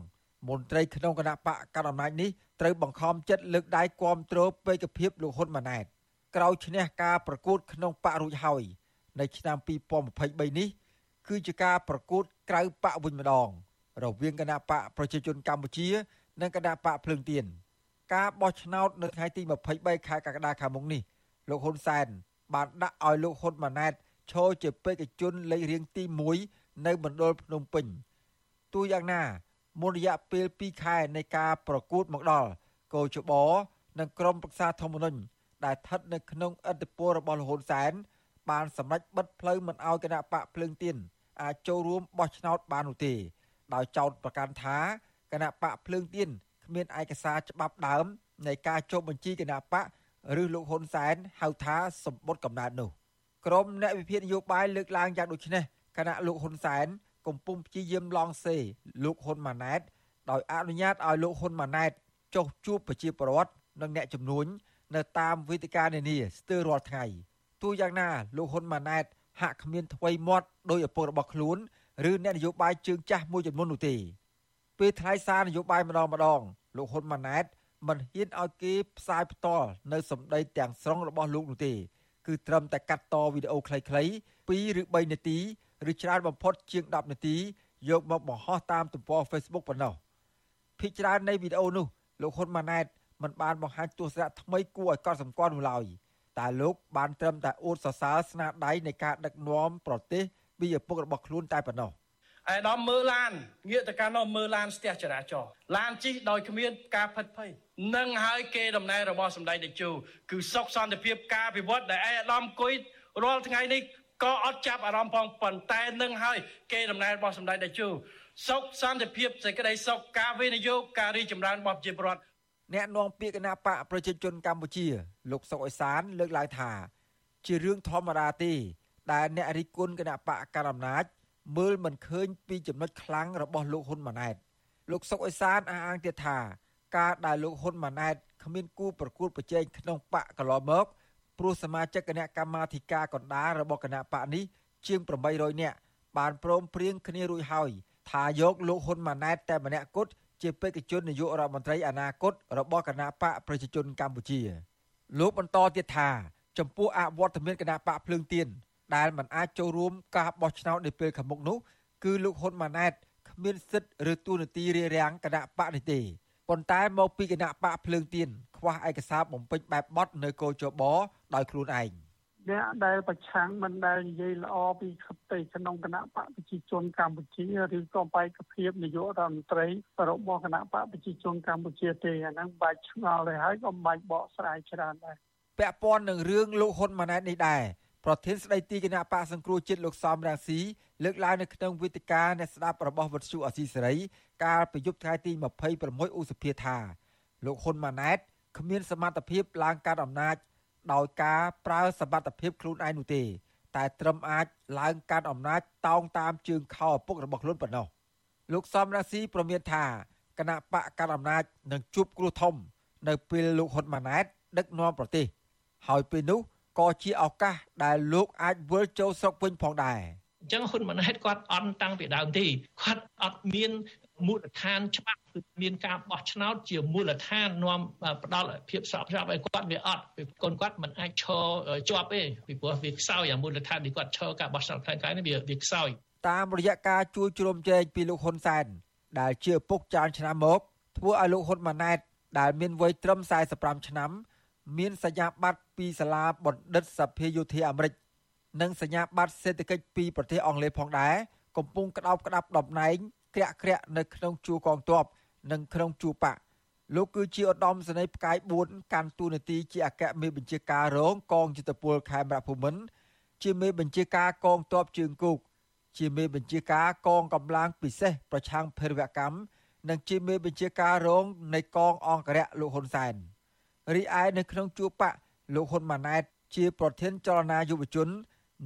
មន្ត្រីក្នុងគណៈបកកណ្ដាលអំណាចនេះត្រូវបង្ខំចិត្តលើកដៃគាំទ្របេក្ខភាពលោកហ៊ុនម៉ាណែតក្រោយឈ្នះការប្រកួតក្នុងបករួចហើយនៅឆ្នាំ2023នេះ គឺជាការប្រកួតក្រៅបកវិញម្ដង រវាងគណៈបកប្រជាជនកម្ពុជា និងគណៈបកភ្លើងទៀនការបោះឆ្នោតនៅថ្ងៃទី23ខែកក្កដាខាងមុខនេះលោកហ៊ុនសែនបានដាក់ឲ្យលោកហ៊ុនម៉ាណែតឈរជាបេក្ខជនលេខរៀងទី1នៅមណ្ឌលភ្នំពេញទោះយ៉ាងណា មុនរយៈពេល2ខែនៃការប្រកួតមកដល់កោជបនិងក្រុមប្រឹក្សាធម្មនុញ្ញដែលស្ថិតនៅក្នុងអធិបតេយ្យរបស់លហ៊ុនសែនបានសម្រេចបិទផ្លូវមិនឲ្យគណៈបកភ្លើងទៀនអាចចូលរួមបោះឆ្នោតបាននោះទេដោយចោទប្រកាន់ថាគណៈបកភ្លើងទៀនគ្មានឯកសារច្បាប់ដើមនៃការចុះបញ្ជីគណៈបកឬលោកហ៊ុនសែនហៅថាសម្បត្តិកំណើតនោះក្រុមអ្នកវិភាគនយោបាយលើកឡើងយ៉ាងដូចនេះគណៈលោកហ៊ុនសែន កំពុងព្យាយាមឡងសេលោកហ៊ុនម៉ាណែត ដោយអនុញ្ញាតឲ្យលោកហ៊ុនម៉ាណែតចុះជួបប្រជាពលរដ្ឋនិងអ្នកជំនួញនៅតាមវេទិកានានាស្ទើររាល់ថ្ងៃ។ទោះយ៉ាងណាលោកហ៊ុនម៉ាណែតហាក់គ្មានថ្វីមាត់ដោយឪពុករបស់ខ្លួនឬអ្នកនយោបាយជើងចាស់មួយចំនួននោះទេពេលថ្លែងសារនយោបាយម្ដងម្ដងលោកហ៊ុនម៉ាណែតមិនហ៊ានឲ្យគេផ្សាយផ្ទាល់នៅសម្ដីទាំងស្រុងរបស់លោកនោះទេ គឺត្រឹមតែកាត់តវីដេអូខ្លីៗ2ឬ3នាទី ឬច្រើនបំផុតជាង10នាទីយកមកបង្ហោះតាមទំព័រ Facebook ប៉ុណ្ណោះភាគច្រើននៃវីដេអូនោះលោកហ៊ុនម៉ាណែតមិនបានបង្ហាញទស្សនៈថ្មីគួរឲ្យកត់សម្គាល់នោះឡើយ។តែលោកបានត្រឹមតែអួតសរសើរស្នាដៃនៃការដឹកនាំប្រទេសពីឪពុករបស់ខ្លួនតែប៉ុណ្ណោះឯកឧត្តមមើលឡានងាកទៅកាន់នោះមើលឡានស្ទះចរាចរណ៍ឡានជិះដោយគ្មានការផិតភ័យនឹងហើយគេដំណើររបស់សម្ដេចតេជោគឺសុខសន្តិភាពការវិវត្តដែលឯកឧត្តមអង្គុយរាល់ថ្ងៃនេះ ក៏អត់ចាប់អារម្មណ៍ផងប៉ុន្តែនឹងហើយគេដំណើររបស់សម្ដេចតេជោសុខសន្តិភាពសេចក្តីសុខការវិនិយោគការរីចម្រើនរបស់ប្រជាពលរដ្ឋអ្នកនាំពាក្យគណៈបកប្រជាជនកម្ពុជា លោកសុកអេសាន លើកឡើងថា ជារឿងធម្មតាទេ ដែលអ្នករិះគន់គណៈបកកណ្ដាលអំណាចមើលមិនឃើញពីចំណុចខ្លាំងរបស់លោកហ៊ុនម៉ាណែតលោកសុកអេសានអះអាងទៀតថា ការដែលលោកហ៊ុនម៉ាណែតគ្មានគូប្រកួតប្រជែងក្នុងបកកន្លងមក ព្រោះសមាជិកគណៈកម្មាធិការកណ្ដាលរបស់គណៈបកនេះជាង800នាក់បានព្រមព្រៀងគ្នារួចហើយថាយកលោកហ៊ុនម៉ាណែតតែម្នាក់គត់ជាបេក្ខជននាយករដ្ឋមន្ត្រីអនាគតរបស់គណៈបកប្រជាជនកម្ពុជាលោកបន្តទៀតថា ចំពោះអវត្តមានគណៈបកភ្លើងទៀនដែលមិនអាចចូលរួមការបោះឆ្នោតនៅពេលខាងមុខនោះគឺលោកហ៊ុនម៉ាណែតគ្មានសិទ្ធិឬទូនាទីរារាំងគណៈបកនេះទេ ប៉ុន្តែមកពីគណៈបកភ្លើងទៀនខ្វះឯកសារបំពេញបែបបត់នៅកោជបដោយខ្លួនឯងអ្នកដែលប្រឆាំងមិនដែលនិយាយល្អពីខតិក្នុងគណៈបកប្រជាជនកម្ពុជាឬក៏បេក្ខភាពនាយករដ្ឋមន្ត្រីរបស់គណៈបកប្រជាជនកម្ពុជាទេអាហ្នឹងបាច់ឆ្ងល់ទៅហើយក៏បាច់បកស្រាយច្រើនដែរពាក់ព័ន្ធនឹងរឿងលោកហ៊ុនម៉ាណែតនេះដែរប្រធានស្ដីទីគណៈបកសង្គ្រោះជាតិលោកសំរាំងស៊ី លើកឡើងនៅក្នុងវេទិកាអ្នកស្ដាប់របស់វិទ្យុអសីសេរីកាលពីយប់ថ្ងៃទី26ឧសភាថាលោកហ៊ុនម៉ាណែតគ្មានសមត្ថភាពឡើងកាន់អំណាច ដោយការប្រើសមត្ថភាពខ្លួនឯងនោះទេ តែត្រឹមអាចឡើងកាន់អំណាចតោងតាមជើងខោឪពុករបស់ខ្លួនប៉ុណ្ណោះលោកសំរាស៊ីប្រមានថាគណៈបកកាន់អំណាចនឹងជួបគ្រោះធំ នៅពេលលោកហ៊ុនម៉ាណែតដឹកនាំប្រទេស ហើយពេលនោះក៏ជាឱកាសដែលលោកអាចវិលចូលស្រុកវិញផងដែរ អញ្ចឹងហ៊ុនម៉ាណែតគាត់អន់តាំងពីដើមទេគាត់អត់មានមូលដ្ឋានច្បាប់គឺមានការបោះឆ្នោតជាមូលដ្ឋាននាំផ្ដល់ភាពស្របច្បាប់ឲ្យគាត់វាអត់ពីកូនគាត់មិនអាចឈរជាប់ទេពីព្រោះវាខ្សោយអាមូលដ្ឋានទីគាត់ឈរការបោះឆ្នោតផ្សេងៗនេះវាវាខ្សោយតាមរយៈការជួយជ្រោមជ្រែងពីលោកហ៊ុនសែនដែលជាឪពុកចានឆ្នាំមកធ្វើឲ្យលោកហ៊ុនម៉ាណែតដែលមានវ័យត្រឹម45ឆ្នាំ មានសញ្ញាបត្រពីសាលាបណ្ឌិតសភាយោធាអាមេរិក និងសញ្ញាបត្រសេដ្ឋកិច្ចពីប្រទេសអង់គ្លេសផងដែរកំពុងក្តោបក្តាប់តំណែងក្រាក់ក្រាក់នៅក្នុងជួរកងទ័ពនិងក្នុងជួរបកលោកគឺជាឧត្តមសេនីយ៍ផ្កាយ4កាន់តួនាទីជាអគ្គមេបញ្ជាការរងកងយុទ្ធពលខេមរៈភូមិន្ទជាមេបញ្ជាការកងទ័ពជើងគោកជាមេបញ្ជាការកងកម្លាំងពិសេសប្រឆាំងភេរវកម្មនិងជាមេបញ្ជាការរងនៃកងអង្គរៈលោកហ៊ុនសែនរីឯនៅក្នុងជួរបកលោកហ៊ុនម៉ាណែតជាប្រធានចលនាយុវជន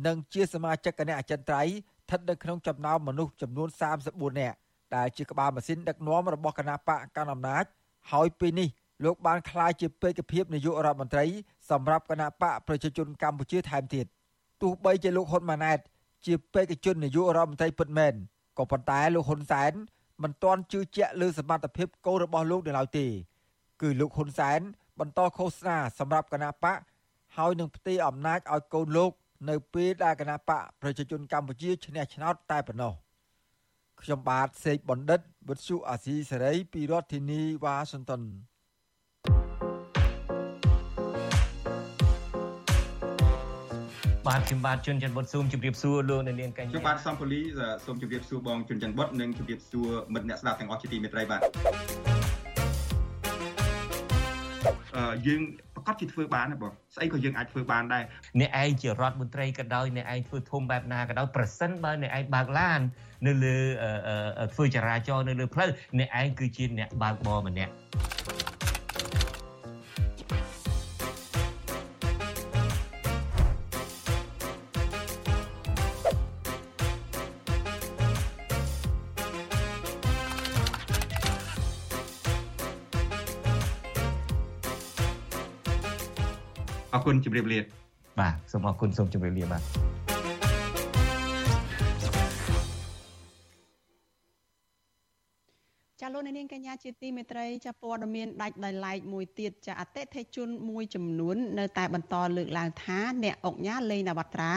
និងជាសមាជិកគណៈអចិន្ត្រៃយ៍ស្ថិតនៅក្នុងចំណោមមនុស្សចំនួន34នាក់ដែលជាក្បាលម៉ាស៊ីនដឹកនាំរបស់គណៈបកកណ្ដាលអំណាចហើយពេលនេះលោកបានក្លាយជាពេកភាពនាយករដ្ឋមន្ត្រីសម្រាប់គណៈបកប្រជាជនកម្ពុជាថែមទៀតទោះបីជាលោកហ៊ុនម៉ាណែតជាពេកជននាយករដ្ឋមន្ត្រីពិតមែនក៏ប៉ុន្តែលោកហ៊ុនសែនមិនទាន់ជឿជាក់លើសមត្ថភាពកូនរបស់លោកនៅឡើយទេ គឺលោកហ៊ុនសែនបន្តឃោសនាសម្រាប់គណៈបកហើយនឹងផ្ទេរអំណាចឲ្យកូនលោក នៅពេលដែលគណៈបកប្រជាជនកម្ពុជាឈ្នះឆ្នោតតែប៉ុណ្ណោះខ្ញុំបាទសេកបណ្ឌិតវិទ្យុអាស៊ីសេរីពីរដ្ឋធានីវ៉ាស៊ីនតោនបាទខ្ញុំបាទជុនច័ន្ទបុតស៊ូមជម្រាបសួរលោកអ្នកនាងកញ្ញាខ្ញុំបាទសំពូលីសូមជម្រាបសួរបងជុនច័ន្ទបុតនិងជម្រាបសួរមិត្តអ្នកស្ដាប់ទាំងអស់ជាទីមេត្រីបាទអឺ យើងប្រកាសជាធ្វើបានណាបងស្អីក៏យើងអាចធ្វើបានដែរអ្នកឯងជារដ្ឋមន្ត្រីក៏ដោយអ្នកឯងធ្វើធំបែបណាក៏ដោយប្រសិនបើអ្នកឯងបើកឡាននៅលើធ្វើចរាចរណ៍នៅលើផ្លូវអ្នកឯងគឺជាអ្នកបើកបរម្នាក់ អរគុណជម្រាបលាបាទសូមអរគុណសូមជម្រាបលាបាទចាលោកនាងកញ្ញាជាទីមេត្រីចាព័ត៌មានដាច់ដោយឡែកមួយទៀតចាអតិថិជនមួយចំនួននៅតែបន្តលើកឡើងថាអ្នកអង្គញាលេងនវត្រា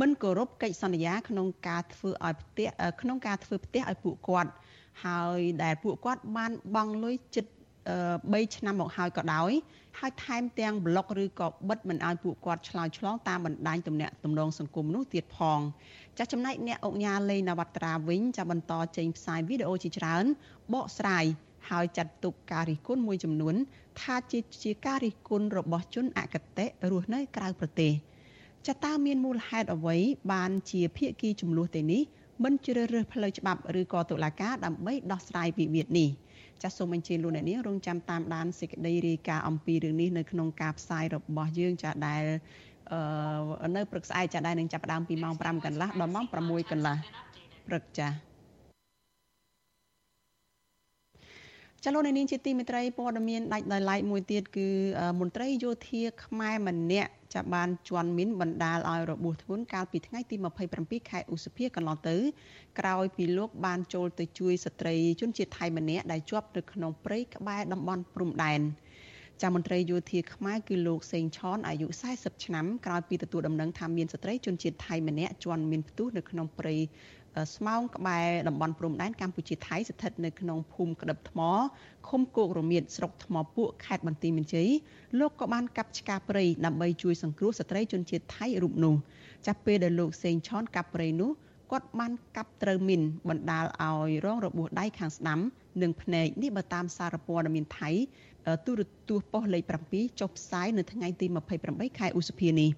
មិនគោរពកិច្ចសន្យាក្នុងការធ្វើឲ្យផ្ទះក្នុងការធ្វើផ្ទះឲ្យពួកគាត់ហើយដែលពួកគាត់បានបង់លុយជិត3ឆ្នាំមកហើយក៏ដោយ ហើយថែមទាំងប្លុកឬក៏បិទមិនឲ្យពួកគាត់ឆ្លើយឆ្លងតាមបណ្ដាញទំនាក់ទំនងសង្គមនោះទៀតផងចាស់ចំណែកអ្នកអង្គញាលេងនវត្រាវិញចាបន្តចេញផ្សាយវីដេអូជាច្រើនបកស្រាយហើយចាត់ទុកការរិះគន់មួយចំនួន ថាជាជាការរិះគន់របស់ជនអកតេរស់នៅក្រៅប្រទេសចាតើមានមូលហេតុអ្វី បានជាភៀកគីចំនួនទេនេះមិនជ្រើសរើសផ្លូវច្បាប់ឬក៏តុលាការដើម្បីដោះស្រាយវិវាទនេះ។ ចាសសូមអញ្ជើញលោកអ្នកនាងរងចាំតាមដានសេចក្តីរាយការណ៍អំពីរឿងនេះនៅក្នុងការផ្សាយរបស់យើងចាដែលអឺនៅព្រឹកស្អែកចាដែលនឹងចាប់ផ្ដើមពីម៉ោង5កន្លះដល់ម៉ោង6កន្លះព្រឹកចាចលនានាងជាទីមេត្រីព័ត៌មានដាច់ដោយឡែកមួយទៀតគឺមន្ត្រីយោធាខ្មែរម្នាក់ ចាប់បានជន់មីនបណ្ដាលឲ្យរបួសធ្ងន់កាលពីថ្ងៃទី27ខែឧសភាកន្លងទៅក្រោយពីលោកបានចូលទៅជួយស្ត្រីជនជាតិថៃម្នាក់ដែលជាប់នៅក្នុងព្រៃក្បែរតំបន់ព្រំដែន ចាមន្ត្រីយោធាខ្មែរគឺលោកសេងឆនអាយុ40ឆ្នាំក្រោយពីទទួលដំណឹងថាមានស្ត្រីជនជាតិថៃម្នាក់ជន់មានផ្ទុះនៅក្នុងព្រៃស្មោងក្បែរតំបន់ព្រំដែនកម្ពុជាថៃស្ថិតនៅក្នុងភូមិក្តឹបថ្មឃុំគោករមៀតស្រុកថ្មពួកខេត្តបន្ទាយមានជ័យលោកក៏បានកាប់ឆ្ការព្រៃដើម្បីជួយសង្គ្រោះស្ត្រីជនជាតិថៃរូបនោះចាប់ពេលដែលលោកសេងឆនកាប់ព្រៃនោះគាត់បានកាប់ត្រូវមីនបណ្ដាលឲ្យរងរបួសដៃខាងស្ដាំនិងភ្នែកនេះបើតាមសារព័ត៌មានថៃ ទូរទស្សន៍ប៉ុស្តិ៍លេខ7ចុះផ្សាយនៅថ្ងៃទី28ខែឧសភានេះ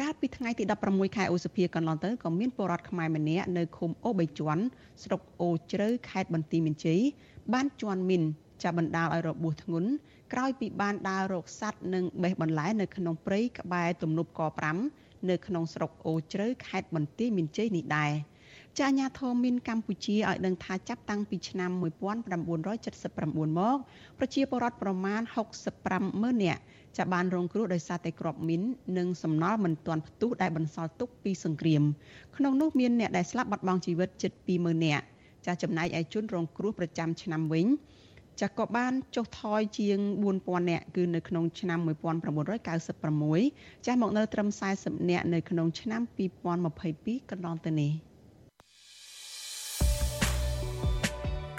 កាលពីថ្ងៃទី16ខែឧសភាកន្លងទៅក៏មានពលរដ្ឋខ្មែរម្នាក់នៅឃុំអូបីជាន់ស្រុកអូជ្រៅខេត្តបន្ទាយមានជ័យបានជន់មីនចាប់បណ្ដាលឲ្យរបួសធ្ងន់ក្រោយពីបានដើររកសัตว์និងបេះបន្លែនៅក្នុងព្រៃក្បែរទំនប់ក5នៅក្នុងស្រុកអូជ្រៅខេត្តបន្ទាយមានជ័យនេះដែរ។ ចាអាញាធមមានកម្ពុជាឲ្យដឹងថាចាប់តាំងពីឆ្នាំ1979មកប្រជាពលរដ្ឋប្រមាណ65ម៉ឺននាក់ចាបានរងគ្រោះដោយសារតែគ្រាប់មីននិងសំណល់មិនទាន់ផ្ទុះដែលបន្សល់ទុកពីសង្គ្រាមក្នុងនោះមានអ្នកដែលស្លាប់បាត់បង់ជីវិតជិត20000នាក់ចាចំណែកឯជនរងគ្រោះប្រចាំឆ្នាំវិញចាក៏បានចុះថយជាង4000នាក់គឺនៅក្នុងឆ្នាំ1996ចាស់មកនៅត្រឹម40នាក់នៅក្នុងឆ្នាំ2022កន្លងទៅនេះ។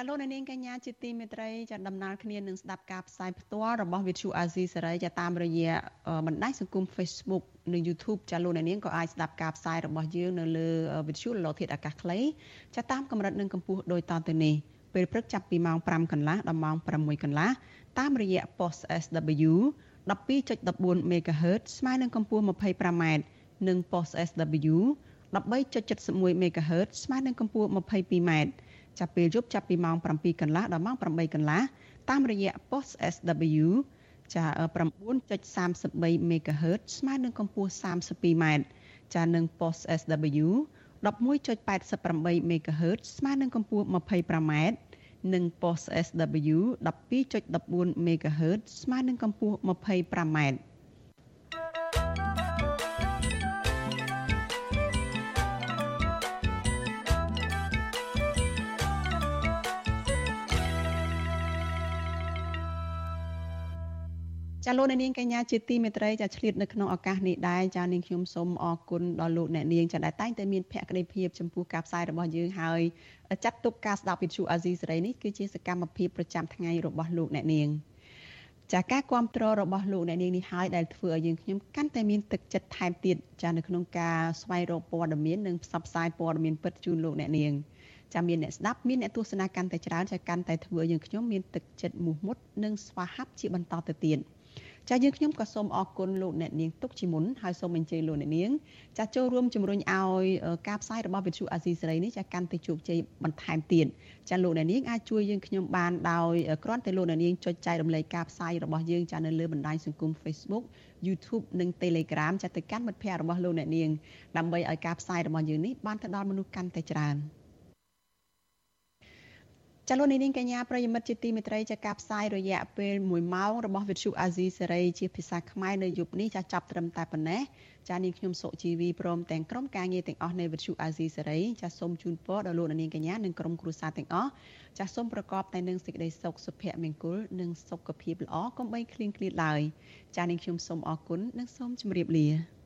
ចាលោកនាងកញ្ញាជាទីមេត្រីចាដំណើរគ្នានឹងស្ដាប់ការផ្សាយផ្ទាល់របស់ Vithu Azizi សេរីចាតាមរយៈបណ្ដាញសង្គម Facebook និង YouTube ចាលោកនាងក៏អាចស្ដាប់ការផ្សាយរបស់យើងនៅលើ Vithu លោធាតុអាកាសខ្លីចាតាមកម្រិតនិងកម្ពស់ដូចតទៅនេះពេលព្រឹកចាប់ពីម៉ោង5កន្លះដល់ម៉ោង6កន្លះតាមរយៈ post SW 12.14 MHz ស្មើនឹងកម្ពស់ 25m និង post SW 13.71 MHz ស្មើនឹងកម្ពស់ 22m ចាប់ពេលយប់ចាប់ពីម៉ោង7កន្លះដល់ម៉ោង8កន្លះតាមរយៈ post SW ចា9.33 MHz ស្មើនឹងកម្ពស់ 32m ចានឹង post SW 11.88 MHz ស្មើនឹងកម្ពស់ 25m និង post SW 12.14 MHz ស្មើនឹងកម្ពស់ 25m ចាលោកអ្នកនាងកញ្ញាជាទីមេត្រីចាឆ្លៀតនៅក្នុងឱកាសនេះដែរចានាងខ្ញុំសូមអរគុណដល់លោកអ្នកនាងចាដែលតែងតែមានភក្ដីភាពចំពោះការផ្សាយរបស់យើងហើយចាត់ទុកការស្ដាប់វិទ្យុអាស៊ីសេរីនេះគឺជាសកម្មភាពប្រចាំថ្ងៃរបស់លោកអ្នកនាងចាការគ្រប់គ្រងរបស់លោកអ្នកនាងនេះហើយដែលធ្វើឲ្យយើងខ្ញុំកាន់តែមានទឹកចិត្តថែមទៀតចានៅក្នុងការស្វែងរកព័ត៌មាននិងផ្សព្វផ្សាយព័ត៌មានពិតជូនលោកអ្នកនាងចាំមានអ្នកស្ដាប់មានអ្នកទស្សនាកាន់តែច្រើនចាកាន់តែធ្វើឲ្យយើងខ្ញុំមានទឹកចិត្តមោះមុតនិងស្វាហាប់ជាបន្តទៅទៀត។ ចាយើងខ្ញុំក៏សូមអរគុណលោកអ្នកនាងទុកជាមុនហើយសូមអញ្ជើញលោកអ្នកនាងចាចូលរួមជំរុញឲ្យការផ្សាយរបស់វិទ្យុអាស៊ីសេរីនេះចាកាន់តែជោគជ័យបន្ថែមទៀតចាលោកអ្នកនាងអាចជួយយើងខ្ញុំបានដោយគ្រាន់តែលោកអ្នកនាងចុចចែករំលែកការផ្សាយរបស់យើងចានៅលើបណ្ដាញសង្គម Facebook YouTube និង Telegram ចាទៅកាន់មិត្តភ័ក្តិរបស់លោកអ្នកនាងដើម្បីឲ្យការផ្សាយរបស់យើងនេះបានទៅដល់មនុស្សកាន់តែច្រើន។ ចលនានេះកញ្ញាប្រិយមិត្តជាទីមេត្រីចាការផ្សាយរយៈពេល1ម៉ោងរបស់វិទ្យុអាស៊ីសេរីជាភាសាខ្មែរនៅយប់នេះចាចាប់ត្រឹមតែប៉ុណ្ណេះចានាងខ្ញុំសុជីវីព្រមទាំងក្រុមការងារទាំងអស់នៃវិទ្យុអាស៊ីសេរីចាសូមជូនពរដល់លោកនាងកញ្ញានិងក្រុមគ្រួសារទាំងអស់ចាសូមប្រកបតែនឹងសេចក្តីសុខសុភមង្គលនិងសុខភាពល្អកុំបីឃ្លៀងឃ្លាតឡើយចានាងខ្ញុំសូមអរគុណនិងសូមជម្រាបលា